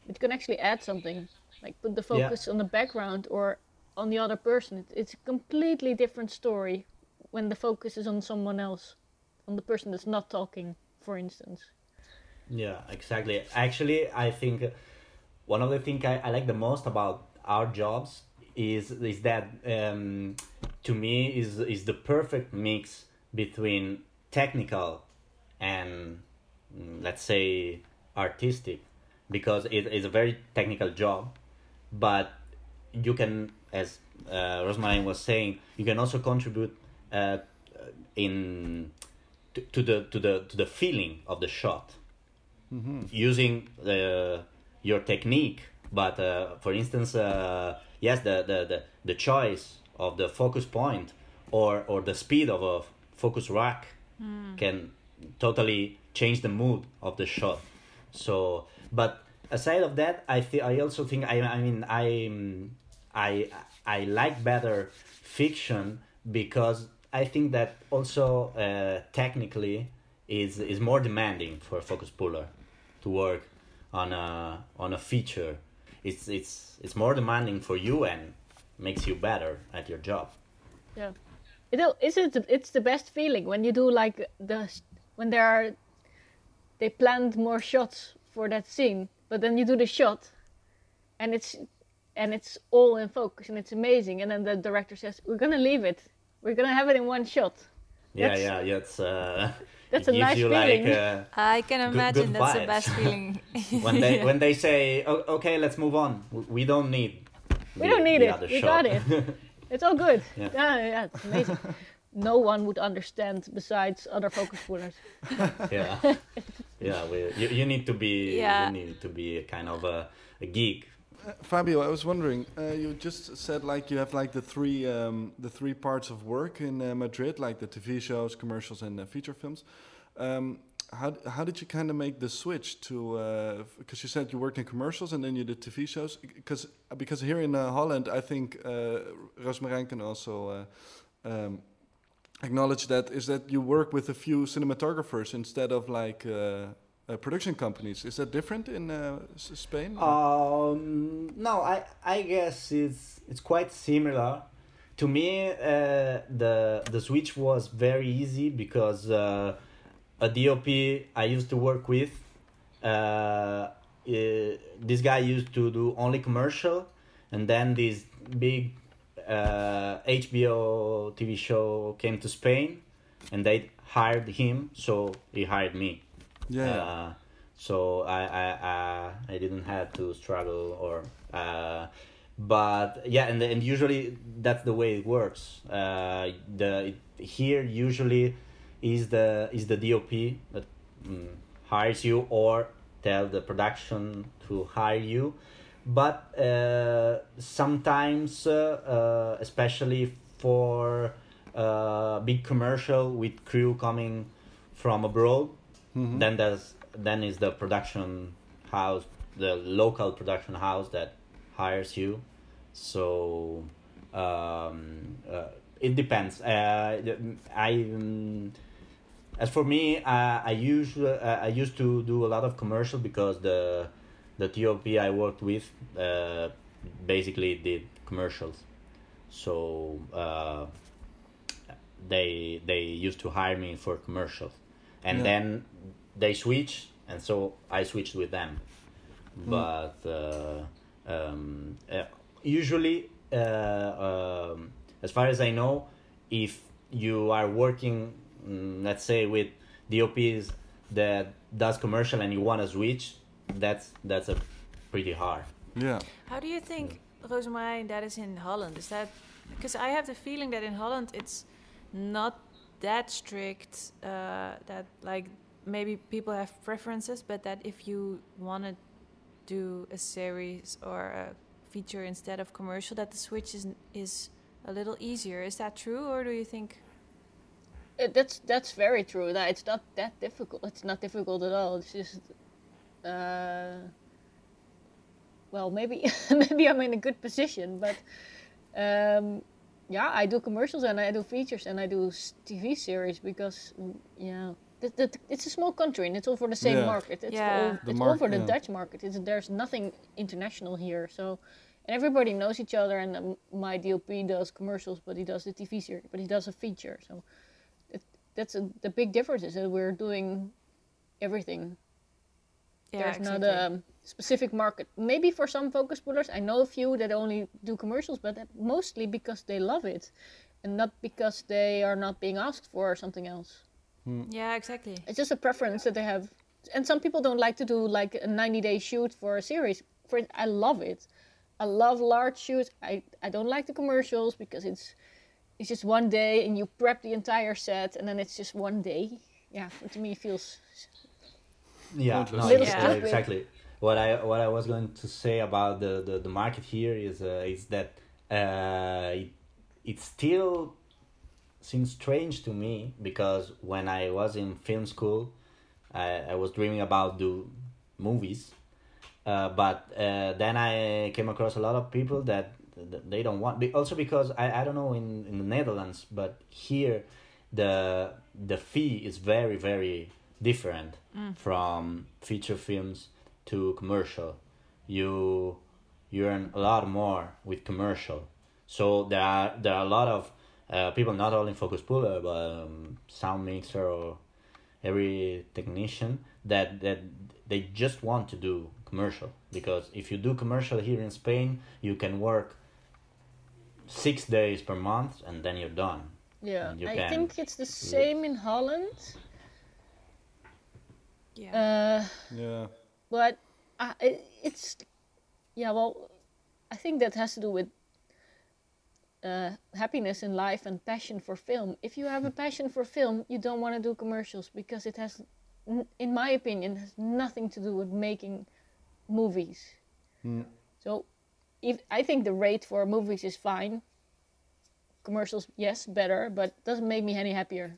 It can actually add something, like put the
Yeah.
focus on the background or on the other person. It, it's a completely different story when the focus is on someone else, on the person that's not talking, for instance.
Yeah, exactly. Actually, I think one of the things I, I like the most about our jobs is is that um, to me is is the perfect mix between technical and mm, let's say artistic because it is a very technical job but you can as uh, Rosemary was saying you can also contribute uh, in to, to the to the to the feeling of the shot. Using the your technique but uh, for instance uh, yes the, the the the choice of the focus point or or the speed of a focus rack can totally change the mood of the shot. So but aside of that i think i also think i i mean i i i like better fiction because i think that also uh, technically is is more demanding for a focus puller to work on a on a feature it's it's it's more demanding for you and makes you better at your job
Yeah. It al- it it's the best feeling when you do like the when there are they planned more shots for that scene, but then you do the shot and it's and it's all in focus and it's amazing and then the director says, We're gonna leave it. We're gonna have it in one shot.
yeah
That's-
yeah yeah it's uh
that's a nice feeling.
like uh,
I can imagine
good
that's the best feeling.
when they
Yeah.
when they say "O- okay let's move on we don't need
We
the-
don't need it. We
shot.
got it. It's all good.
Yeah.
Yeah, yeah, it's amazing. No one would understand besides other focus pullers.
yeah yeah we, you, you need to be
Yeah.
you need to be a kind of a, a geek
Uh, Fabio, I was wondering. Uh, you just said like you have like the three um, the three parts of work in uh, Madrid, like the TV shows, commercials, and uh, feature films. Um, how how did you kind of make the switch to? Because you said you worked in commercials and then you did TV shows. Because because here in uh, Holland, I think uh, Roosmarijn can also. Uh, um, acknowledge that is that you work with a few cinematographers instead of like uh, uh, production companies. Is that different in uh, Spain?
Um, no, I I guess it's it's quite similar. To me, uh, the the switch was very easy because uh, a DOP I used to work with, uh, this guy used to do only commercial, and then this big HBO TV show came to Spain, and they hired him, so he hired me.
Yeah.
Uh, so I I I, I didn't have to struggle or uh, but yeah and and usually that's the way it works. Uh, the here usually is the is the DOP that mm, hires you or tell the production to hire you but uh, sometimes uh, uh, especially for uh, big commercial with crew coming from abroad
Mhm.
then there's then is the production house the local production house that hires you so um, uh, it depends uh, i um, as for me uh, i usually uh, i used to do a lot of commercial because the the top i worked with uh, basically did commercials. So uh, they they used to hire me for commercials. And
Yeah.
then they switched and so i switched with them. But uh, um, uh, usually uh, um, as far as i know if you are working mm, let's say with dops that does commercial and you want to switch that's that's a pretty hard
yeah.
How do you think, Roosmarijn, that is in Holland? Is that because I have the feeling that in Holland it's not that strict. Uh, that like maybe people have preferences, but that if you want to do a series or a feature instead of commercial, that the switch is is a little easier. Is that true, or do you think?
It, that's that's very true. That it's not that difficult. It's not difficult at all. It's just, uh, well, maybe maybe I'm in a good position, but um, yeah, I do commercials and I do features and I do TV series because mm, yeah, the, the, it's a small country and it's all for the same
Yeah.
market. It's
Yeah.
all
The
it's
mark-
all for the
yeah.
Dutch market. It's, there's nothing international here, so. And everybody knows each other, and um, my DOP does commercials, but he does the TV series, but he does a feature. So it, that's a, the big difference is that we're doing everything. There's not a specific market. Maybe for some focus pullers, I know a few that only do commercials, but that mostly because they love it, and not because they are not being asked for or something else. Hmm.
Yeah, exactly.
It's just a preference that they have. And some people don't like to do like a 90 day shoot for a series. For I love it. I love large shoots. I, I don't like the commercials because it's it's just one day and you prep the entire set and then it's just one day. Yeah, to me it feels
yeah no,
Little
yeah, exactly. What i what i was going to say about the the, the market here is uh, is that uh it, it still seems strange to me because when i was in film school i, I was dreaming about do movies uh, but uh, then i came across a lot of people that, that they don't want also because I, I don't know in, in the netherlands but here the the fee is very very different from feature films to commercial. You you earn a lot more with commercial. So there are there are a lot of uh, people not only focus puller but um, sound mixer or every technician that that they just want to do commercial. Because if you do commercial here in Spain you can work six days per month and then you're done.
Yeah.
You
I
can
think it's the same in Holland.
Yeah.
Uh,
Yeah.
but uh, it, it's yeah well i think that has to do with uh, happiness in life and passion for film if you have a passion for film you don't want to do commercials because it has n- in my opinion has nothing to do with making movies
Mm.
so if, I think the rate for movies is fine. Commercials, yes, better, but doesn't make me any happier.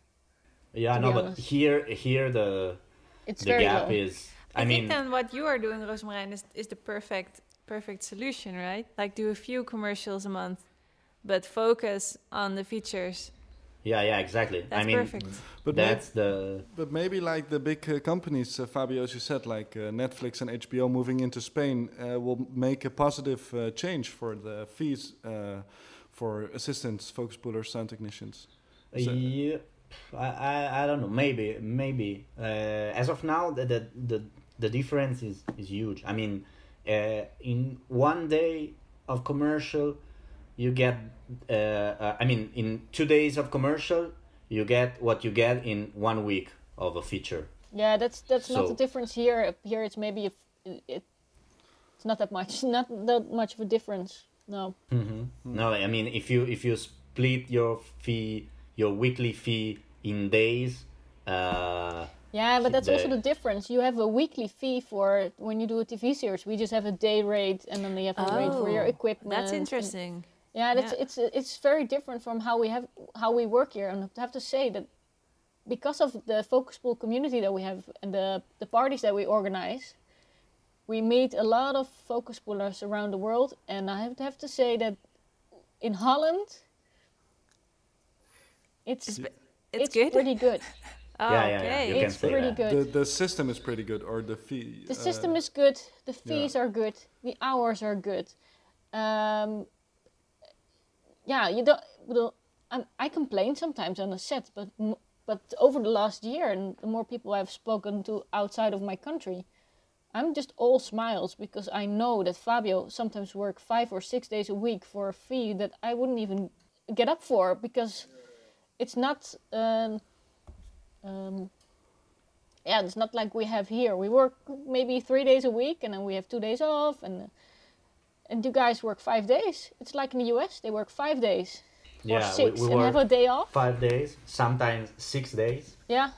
Yeah,
to
no,
be
but here here the
It's
the
very
gap
low.
is. I,
I,
mean,
think then what you are doing, Roosmarijn, is, is the perfect perfect solution, right? Like do a few commercials a month, but focus on the features.
yeah, yeah, exactly.
That's
I mean,
perfect.
But maybe,
that's the
but maybe like the big uh, companies, uh, Fabio, as you said, like uh, Netflix and HBO moving into Spain, uh, will make a positive uh, change for the fees uh, for assistants, focus pullers, sound technicians. So-
Yeah, I, I, I don't know. Maybe, maybe. Uh, as of now, the, the the the difference is is huge. I mean, uh, in one day of commercial, you get. Uh, uh, I mean, in two days of commercial, you get what you get in one week of a feature.
Yeah, that's that's not the difference here. Here it's maybe if it, it's not that much, not that much of a difference. No.
Mm-hmm. No, I mean, if you if you split your fee, your weekly fee in days. Uh,
Yeah, but that's also
the-
the difference. You have a weekly fee for when you do a TV series. We just have a day rate, and then they have a rate for your
Oh,
equipment.
That's
and-
interesting.
Yeah, that's
Yeah.
it's it's very different from how we have how we work here. And I have to say that because of the focus pool community that we have and the the parties that we organize, we meet a lot of focus pullers around the world. And I have to have to say that in Holland, it's
It's,
it's,
it's good.
pretty good.
Oh,
Yeah, yeah, yeah,
okay.
you can
it's
say
pretty
that.
good.
The the system is pretty good, or the fee.
The
uh,
system is good. The fees are good. The hours are good. Um, yeah, you don't. Well, I'm, I complain sometimes on the set, but but over the last year, and the more people I've spoken to outside of my country, I'm just all smiles because I know that Fabio sometimes work five or six days a week for a fee that I wouldn't even get up for because it's not. Um, um, yeah, it's not like we have here. We work maybe three days a week, and then we have two days off, and and you guys work five days. It's like in the U.S. They work five days or six,
we, we
and have a day off.
five days, sometimes six days.
Yeah,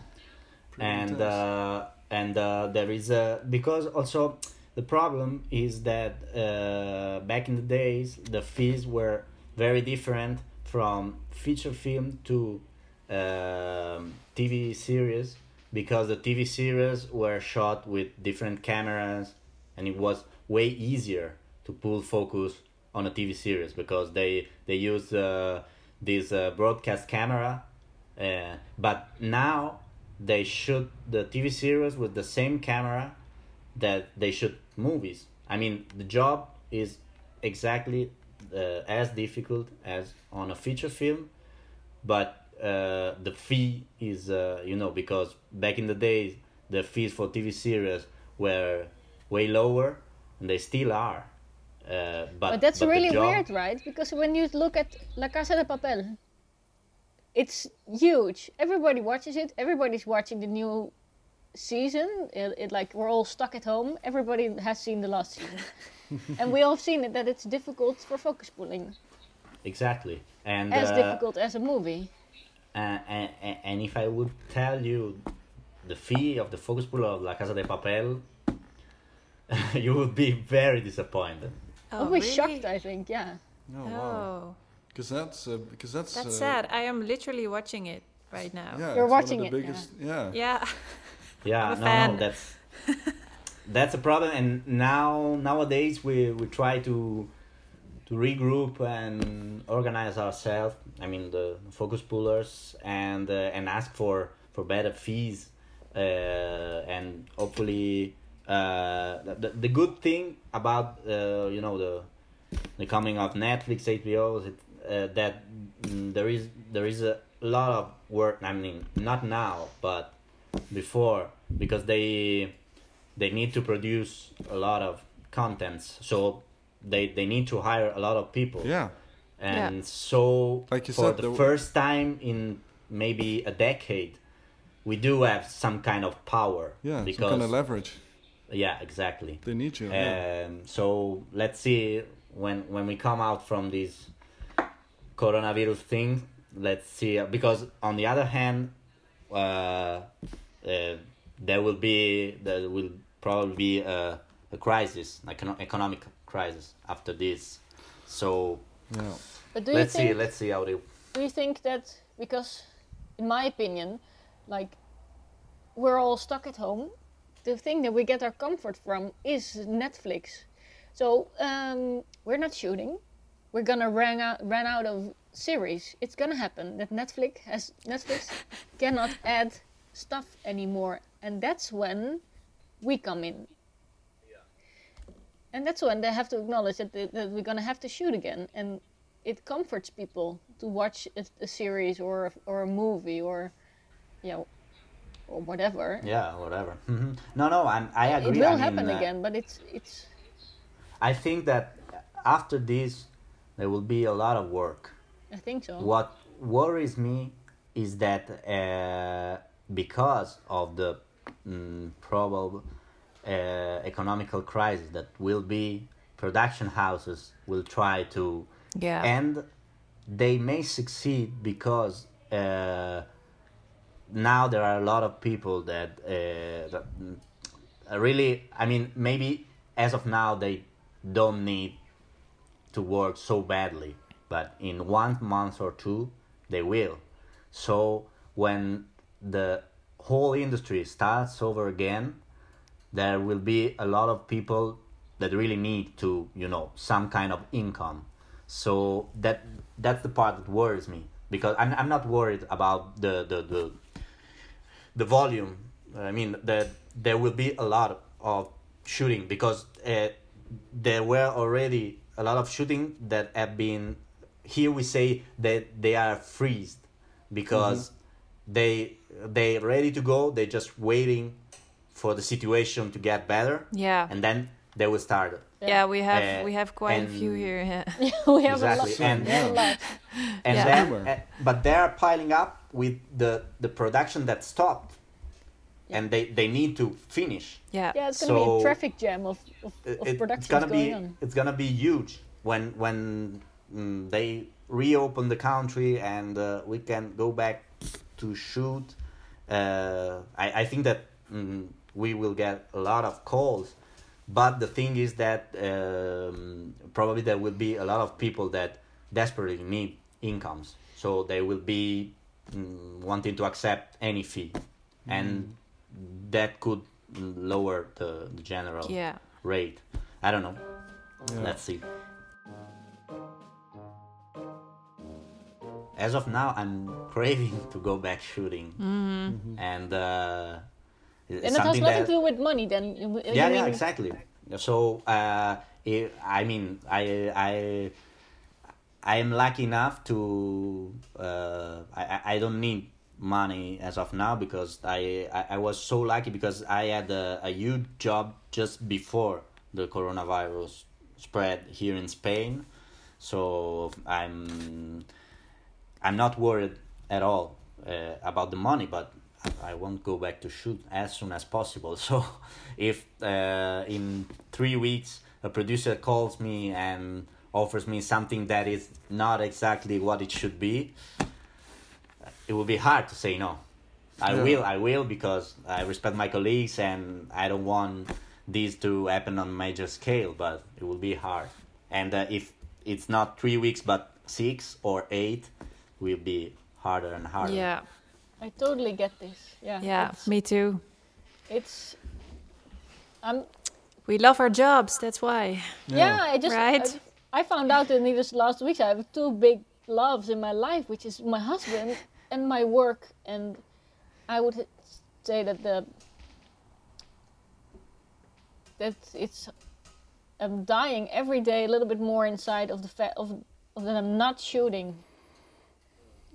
and uh, and uh, there is a because also the problem is that uh, back in the days the fees were very different from feature film to um, TV series because the TV series were shot with different cameras and it was way easier to pull focus on a TV series because they they use uh, this uh, broadcast camera uh, but now they shoot the TV series with the same camera that they shoot movies. I mean, the job is exactly uh, as difficult as on a feature film, but uh, the fee is, uh, you know, because back in the days, the fees for TV series were way lower, and they still are. Uh, but,
but, that's
the
really
job-
weird, right? Because when you look at La Casa de Papel, it's huge. Everybody watches it. Everybody's watching the new season. It, it like we're all stuck at home. Everybody has seen the last season, and we all have seen it that it's difficult for focus pulling,
Exactly. And
as
uh,
difficult as a movie.
and, and, and if I would tell you the fee of the focus puller of La Casa de Papel, you would be very disappointed.
Oh,
I'll be
really?
shocked. I think, yeah.
Oh, wow.
Oh,
Because that's uh, because that's
that's
uh,
sad. I am literally watching it right now.
Yeah,
You're watching
the
it,
biggest. Yeah.
Yeah.
Yeah,
A
no,
fan.
no, that's that's a problem. And now nowadays we we try to to regroup and organize ourselves. I mean the focus pullers and uh, and ask for for better fees uh, and hopefully uh, the, the- the good thing about uh, you know the the coming of Netflix, HBO, is it, uh, that mm, there is there is a lot of work. I mean, not now, but before, because they they need to produce a lot of contents, so they they need to hire a lot of people.
Yeah.
And
Yeah.
so,
Like you
for
said,
the
there-
first time in maybe a decade, we do have some kind of power.
Yeah.
because
Some kind of leverage.
yeah, exactly.
They need you. yeah.
Um, so let's see when when we come out from this coronavirus thing. Let's see uh, because on the other hand, uh, uh, there will be there will probably be a, a crisis, like an economic crisis after this. So
Ja.
But do
let's
think
see, let's see how they.
do you think that because in my opinion like we're all stuck at home the thing that we get our comfort from is netflix so um, we're not shooting we're gonna run out, run out of series it's gonna happen that netflix has netflix cannot add stuff anymore and that's when we come in and that's when they have to acknowledge that, that we're gonna have to shoot again and it comforts people to watch a, a series or a, or a movie or you know or whatever.
Yeah, whatever. hmm No, no, I'm, I agree.
It will
I mean,
happen
uh,
again, but it's it's
I think that after this, there will be a lot of work.
I think so.
What worries me is that uh, because of the mm, probable uh, economical crisis that will be, production houses will try to
Yeah.
and they may succeed because uh, now there are a lot of people that, uh, that mm, really i mean maybe as of now they don't need to work so badly but in one month or two they will so when the whole industry starts over again there will be a lot of people that really need to you know some kind of income. So that that's the part that worries me because i'm, I'm not worried about the the, the the volume. I mean that there will be a lot of shooting because uh, there were already a lot of shooting that have been here we say that they are freezed because they they ready to go they're just waiting for the situation to get better
Yeah.
and then they will start it
Yeah, we have
Uh,
we have quite a few here. Yeah.
we have
Exactly,
a lot.
and-
we have a lot.
and
Yeah.
then uh, but they're piling up with the the production that stopped
Yeah.
and they they need to finish
Yeah.
Yeah, it's gonna be a traffic jam of of,
It-
of
it-
productions
it's gonna
going
be
on.
it's gonna be huge when when mm, they reopen the country and uh, we can go back to shoot uh, I, I think that mm, we will get a lot of calls but the thing is that um, probably there will be a lot of people that desperately need incomes so they will be mm, wanting to accept any fee and that could mm, lower the, the general
Yeah.
rate. I don't know.
Ja.
Let's see. As of now, I'm craving to go back shooting, and uh, it's
And it has nothing
that
to do with money. Then you, you
yeah,
mean,
yeah, exactly. So, uh, it, I mean, I, I, I am lucky enough to. Uh, I, I- I don't need money as of now because I, I, I was so lucky because I had a, a huge job just before the coronavirus spread here in Spain. So I'm, I'm not worried at all uh, about the money, but I won't go back to shoot as soon as possible. So, if uh, in three weeks a producer calls me and offers me something that is not exactly what it should be, it will be hard to say no. I
Yeah.
will, I will, because I respect my colleagues and I don't want this to happen on major scale. But it will be hard, and uh, if it's not three weeks but six or eight, will be harder and harder.
Yeah.
I totally get this. Yeah.
Yeah.
It's,
Me too.
it's I'm
We love our jobs. That's why.
Yeah, I just
Right.
I, I found out in these last weeks I have two big loves in my life, which is my husband and my work, and I would say that the that it's I'm dying every day a little bit more inside of the fact of, of that I'm not shooting.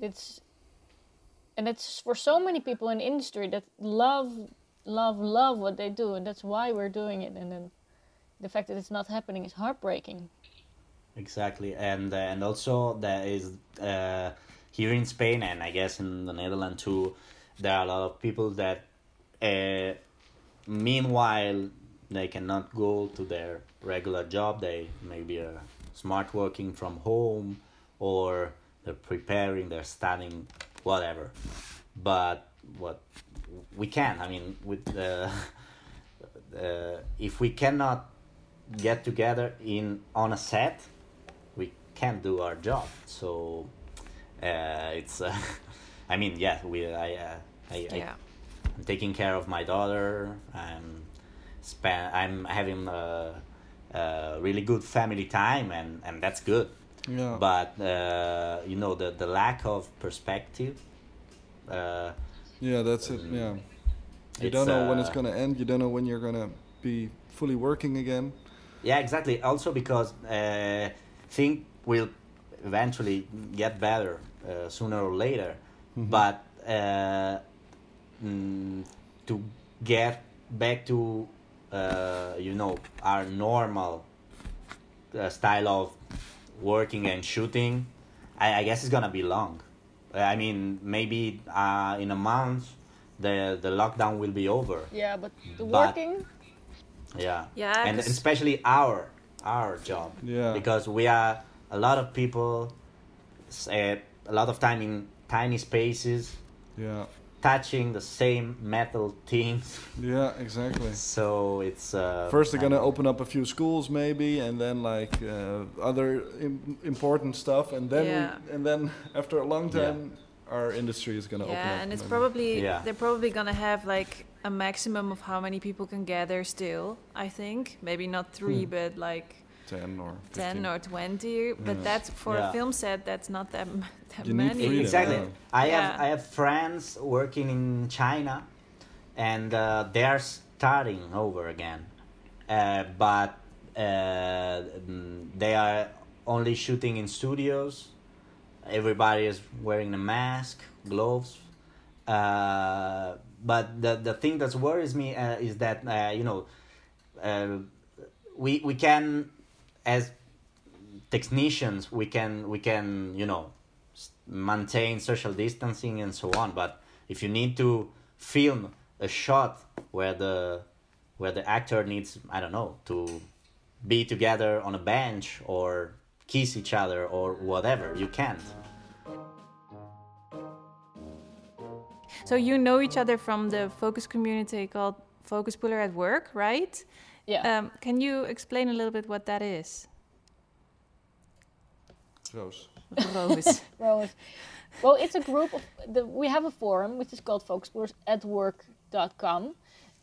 It's and it's for so many people in industry that love love love what they do and that's why we're doing it and then the fact that it's not happening is heartbreaking.
Exactly, and uh, and also there is uh, here in Spain and I guess in the Netherlands too, there are a lot of people that, uh, meanwhile, they cannot go to their regular job. They maybe are smart working from home, or they're preparing, they're studying, whatever. But what we can, I mean, with the uh, if we cannot get together in on a set, we can't do our job. So uh, it's. Uh, I mean, yeah, we. I. Uh, I, I
Yeah.
I'm taking care of my daughter. I'm spend. I'm having a, a really good family time, and and that's good.
Yeah.
But uh, you know the the lack of perspective. Uh,
yeah, that's it. Yeah. You don't know when it's
uh,
gonna end. You don't know when you're gonna be fully working again.
Yeah, exactly. Also because uh, think will eventually get better uh, sooner or later, but uh, mm, to get back to uh, you know our normal uh, style of working and shooting, I, I guess it's gonna be long. I mean, maybe uh, in a month the the lockdown will be over.
Yeah, but the
But-
working.
Yeah.
Yeah,
And
'cause-
especially our our job.
Yeah.
Because we are a lot of people, uh, a lot of time in tiny spaces,
Yeah.
Touching the same metal things.
Yeah. Exactly.
So it's uh,
First, they're gonna
I-
open up a few schools, maybe, and then like uh, other Im- important stuff, and then
Yeah.
we, and then after a long
Yeah.
time, our industry is gonna open up.
Yeah, and it's
maybe.
probably
Yeah.
they're probably gonna have like a maximum of how many people can gather still. I think maybe not three,
Hmm.
but like
ten or 15.
ten or twenty. But
Yeah.
that's for
Yeah.
a film set. That's not that that
You need
many.
freedom,
exactly.
yeah.
I have
Yeah.
I have friends working in China, and uh, they are starting over again, uh, but uh, they are only shooting in studios. Everybody is wearing a mask, gloves. Uh, but the the thing that worries me uh, is that uh, you know uh, we we can as technicians we can we can you know maintain social distancing and so on but if you need to film a shot where the where the actor needs i don't know to be together on a bench or kiss each other or whatever you can't
So you know each other from the focus community called Focus Puller at Work, right?
Yeah.
Um, can you explain a little bit what that is?
Roos.
Rose.
Well, it's, well, it's a group of the, we have a forum which is called focuspullers@work.com,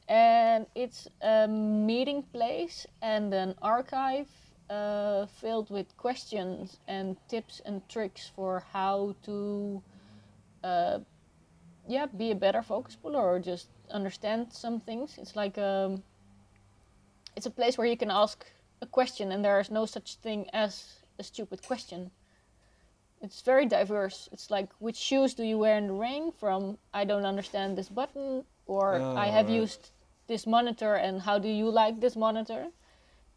and it's a meeting place and an archive uh, filled with questions and tips and tricks for how to, uh, yeah, be a better focus puller or just understand some things. It's like um, it's a place where you can ask a question and there is no such thing as a stupid question it's very diverse. It's like which shoes do you wear in the rain? From I don't understand this button, or
Oh,
I have
right.
used this monitor, and how do you like this monitor?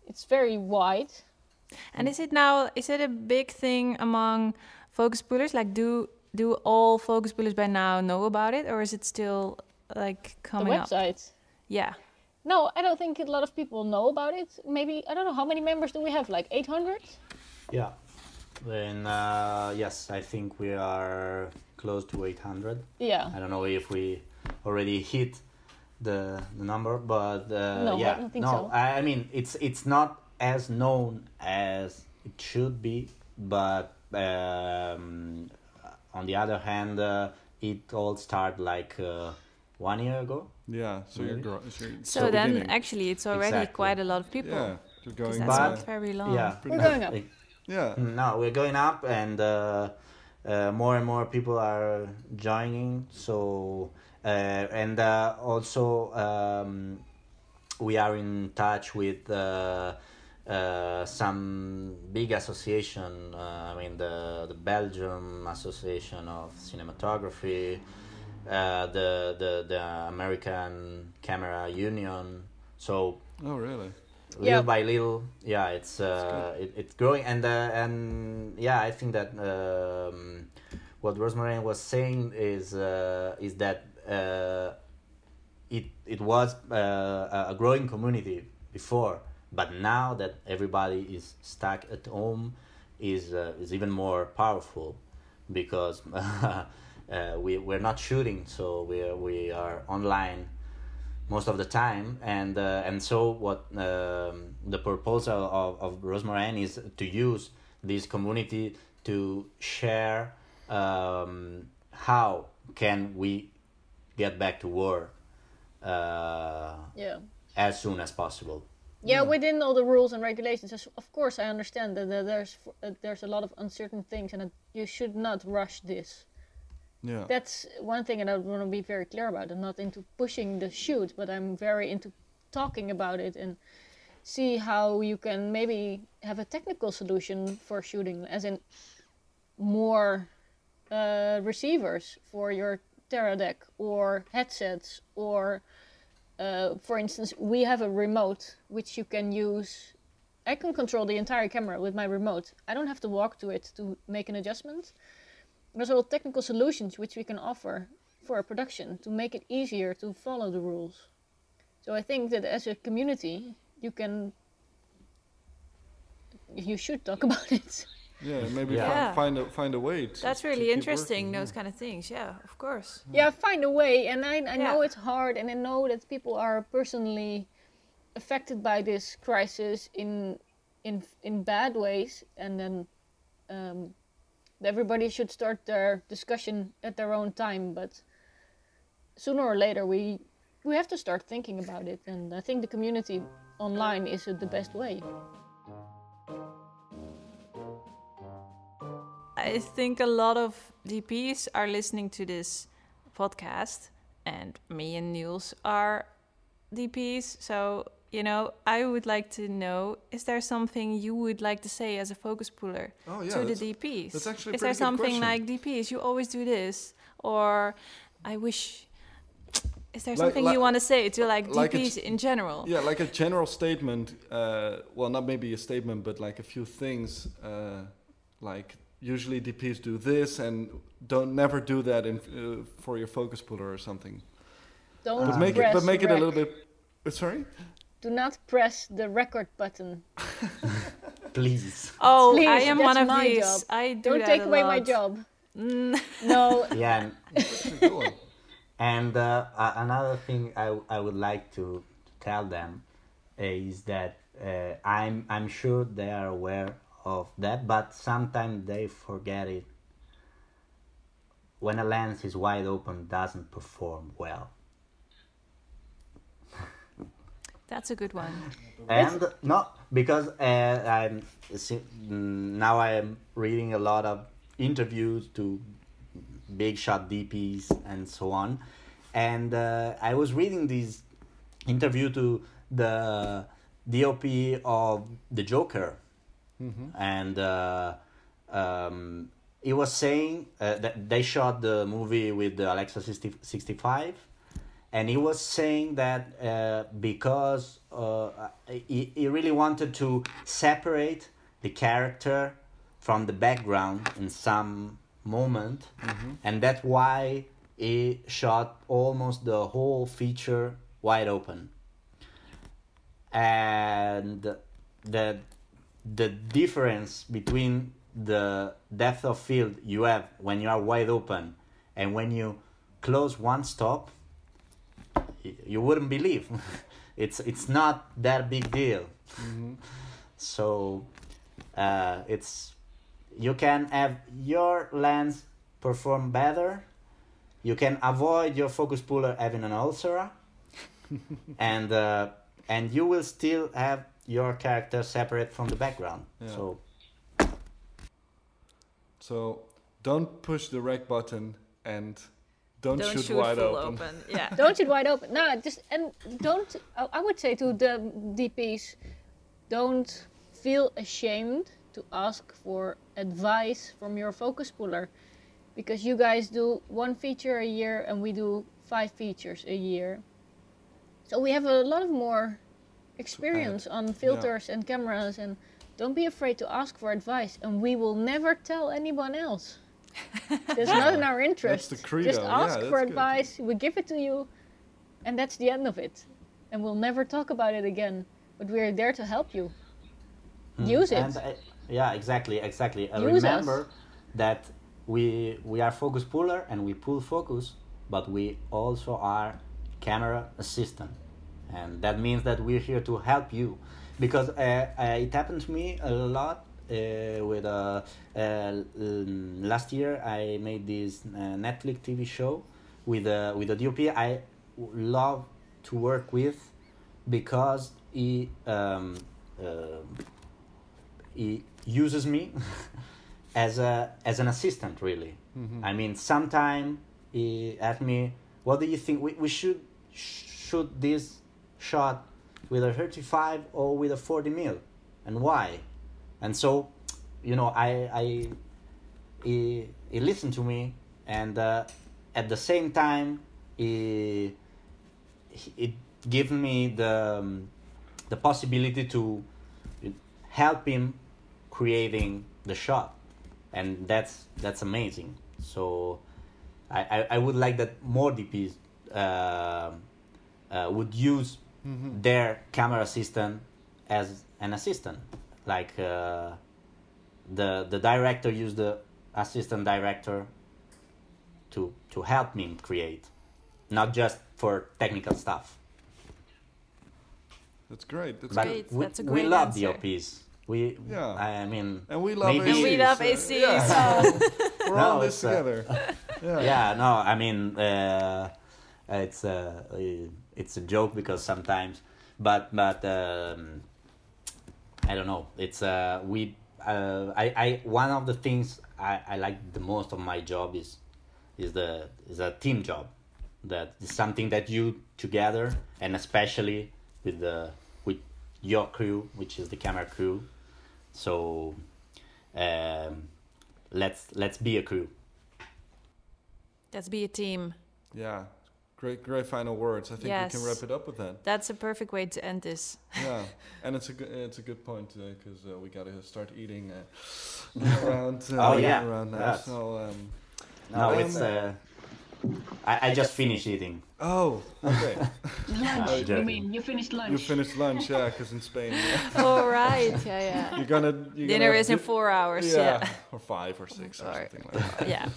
It's very wide.
and is it now? Is it a big thing among focus pullers? Like, do do all focus pullers by now know about it, or is it still like
The
coming up?
website.
Yeah.
No, I don't think a lot of people know about it. Maybe I don't know how many members do we have? Like 800?
yeah then uh, yes i think we are close to 800
Yeah.
I don't know if we already hit the the number, but uh,
No, I
yeah,
don't think
no.
so.
I, I mean, it's it's not as known as it should be, but um, on the other hand, uh, it all started like uh, one year ago.
Yeah. So you're,
Really?
gro- so you're
So then,
beginning.
actually, it's already
Exactly.
quite a lot of people.
yeah, you're
'cause
going.
that's
But-
not very long.
Yeah,
We're going up.
yeah.
No, we're going up, and uh, uh, more and more people are joining. So, uh, and uh, also um, we are in touch with uh, uh, some big association. Uh, I mean, the the Belgium Association of Cinematography, uh, the the the American Camera Union. So
Oh really?
little
Yeah.
by little yeah it's uh it, it's growing and uh, and yeah i think that um what rosemary was saying is uh is that uh it it was uh, a- a growing community before but now that everybody is stuck at home is uh, is even more powerful because uh, we we're not shooting so we are, we are online most of the time, and uh, and so what um, the proposal of of Roosmarijn is to use this community to share um, how can we get back to work uh,
Yeah.
as soon as possible.
Yeah, within all the rules and regulations, of course, I understand that that there's uh, there's a lot of uncertain things, and you should not rush this.
Yeah.
That's one thing, and I want to be very clear about. I'm not into pushing the shoot, but I'm very into talking about it and see how you can maybe have a technical solution for shooting, as in more uh, receivers for your Teradek or headsets or uh, for instance, we have a remote which you can use. I can control the entire camera with my remote. I don't have to walk to it to make an adjustment. There's all technical solutions which we can offer for a production to make it easier to follow the rules. So I think that as a community, you can, you should talk about it.
Yeah, maybe
Yeah.
fi-
Yeah.
find a find a way. To,
That's
to
really
keep
interesting,
working,
those kind of things. Yeah, of course.
yeah find a way and i, I know it's hard and i know that people are personally affected by this crisis in in in bad ways and then um, everybody should start their discussion at their own time but sooner or later we we have to start thinking about it and i think the community online is the best way
I think a lot of DPs are listening to this podcast, and me and Niels are DPs. So, you know, I would like to know is there something you would like to say as a focus puller
Oh, yeah,
to the
that's-
DPs?
that's actually a
is there
good
something
question.
like DPs, you always do this? Or I wish. Is there
Like-
something
like-
you want to say to like
like
DPs
ch-
in general?
Yeah, like a general statement. Uh, well, not maybe a statement, but like a few things. Uh, like usually DPs do this, and don't never do that in, uh, for your focus puller or something.
don't
But make it, but make it a little bit. uh, sorry.
Do not press the record button
Please.
Oh,
Please,
I am one of
my
these.
job.
I do
don't take
a
away my job
Mm.
no
Yeah, and
That's a good one.
And uh, a- another thing I, I would like to tell them is that uh, I'm I'm sure they are aware of that, but sometimes they forget it. When a lens is wide open, doesn't perform well.
That's a good one.
and no because uh, i'm mm, now i am reading a lot of interviews to big shot dps and so on. And uh, i was reading this interview to the dop of the joker. And uh, um, he was saying uh, that they shot the movie with the alexa 60, 65 and he was saying that uh, because uh, he, he really wanted to separate the character from the background in some moment. And that's why he shot almost the whole feature wide open. And the the difference between the depth of field you have when you are wide open and when you close one stop you wouldn't believe. It's it's not that big deal. So uh, it's you can have your lens perform better. You can avoid your focus puller having an ulcer. And uh, and you will still have your character separate from the background.
Yeah.
so
So don't push the rec button and don't,
Don't
shoot,
shoot
wide
full
open.
open. Yeah.
don't shoot wide open. No, just and don't. I I would say to the DPs, don't feel ashamed to ask for advice from your focus puller, because you guys do one feature a year and we do five features a year. So we have a lot of more experience on filters and cameras and don't be afraid to ask for advice and we will never tell anyone else. That's not in our interest.
the credo,
Just ask
that's
for
good.
advice, we give it to you, and that's the end of it. And we'll never talk about it again. But we're there to help you. Use it.
And, uh, yeah, exactly, exactly. Uh,
Use us.
remember that we we are focus puller and we pull focus, but we also are camera assistant. and that means that we're here to help you because uh, uh, it happened to me a lot uh, with uh, uh, last year I made this uh, Netflix TV show with a with a DOP I love to work with because he um, uh, he uses me as a as an assistant really. I mean, sometime he asked me, "What do you think we, we should sh- shoot this shot with a 35 or with a 40 mil, and why?" And so, you know, I I he, he listened to me, and uh, at the same time, he he- it gave me the um, the possibility to help him creating the shot. And that's that's amazing. So i i, I would like that more dps uh, uh, would use their camera assistant as an assistant like uh, the the director used the assistant director to to help me create not just for technical stuff
That's great. That's
but
great.
Great,
we,
that's a great we
love
answer.
DOPs. We,
Yeah.
I mean,
And we love
maybe-
AC.
And we love
so-
AC,
Yeah.
so
We're
No,
on this
it's, uh,
together. Yeah.
yeah, no, I mean, uh, it's uh, it's a joke because sometimes, but but um, I don't know. It's uh, we uh, I I one of the things I, I like the most of my job is is the is a team job. That is something that you together and especially with the with your crew, which is the camera crew. So um, let's let's be a crew.
let's be a team.
Yeah. Great, great final words. I think we can wrap it up with that.
That's a perfect way to end this.
Yeah, and it's a good, it's a good point because uh, we got to start eating uh, around. Uh,
Oh, yeah.
around now.
Yes.
So, um,
No,
Um,
it's uh, I, I just finished eating.
oh, okay.
Lunch, you mean? You finished lunch.
you finished lunch, yeah, because in Spain, yeah.
All right. Yeah, yeah.
you're gonna you're
Dinner
gonna
is in four hours.
Yeah,
Yeah.
or five or six or
Or-
something like that.
Yeah.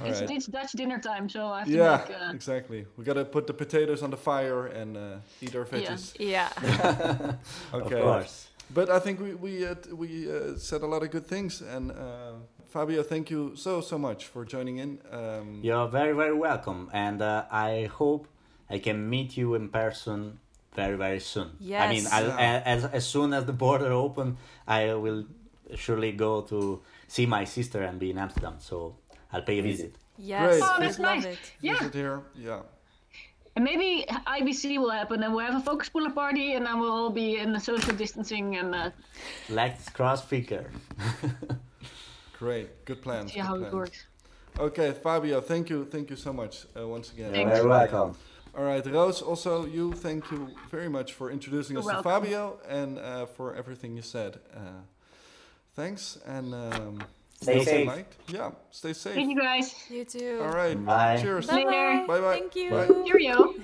All
it's,
right.
it's Dutch dinner time, so I have to
Yeah,
make, uh,
exactly. We gotta put the potatoes on the fire and uh, eat our veggies.
Yeah.
Okay.
Of course.
But I think we we uh, we uh, said a lot of good things, and uh, Fabio, thank you so so much for joining in. Um,
You're very very welcome, and uh, I hope I can meet you in person very very soon. I mean,
Yes.
I'll,
Yeah.
as as soon as the border open, I will surely go to see my sister and be in Amsterdam. So I'll pay a visit.
Yes.
Great.
Oh,
we
that's
love
nice.
it.
Yeah.
Visit here, yeah.
And maybe IBC will happen, and we'll have a focus puller party, and then we'll all be in the social distancing and uh,
Let's cross figure.
Great, good plan.
see
good
how it works.
Okay, Fabio, thank you, thank you so much uh, once again.
You're Thanks. very
welcome.
All right, Roos, also you, thank you very much for introducing
You're
us to. Fabio and uh, for everything you said. Uh, thanks, and um,
Stay safe.
night. Yeah, stay safe.
Thank you guys.
You too.
All right,
Bye.
cheers.
Bye
Later.
bye.
Bye-bye.
Thank you.
Bye.
Cheerio.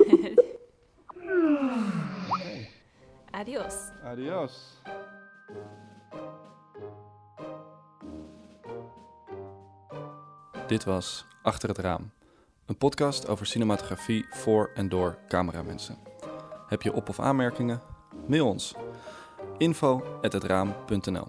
Adios.
Adios. Dit was Achter het Raam, een podcast over cinematografie voor en door cameramensen. Heb je op- of aanmerkingen? Mail ons info@hetraam.nl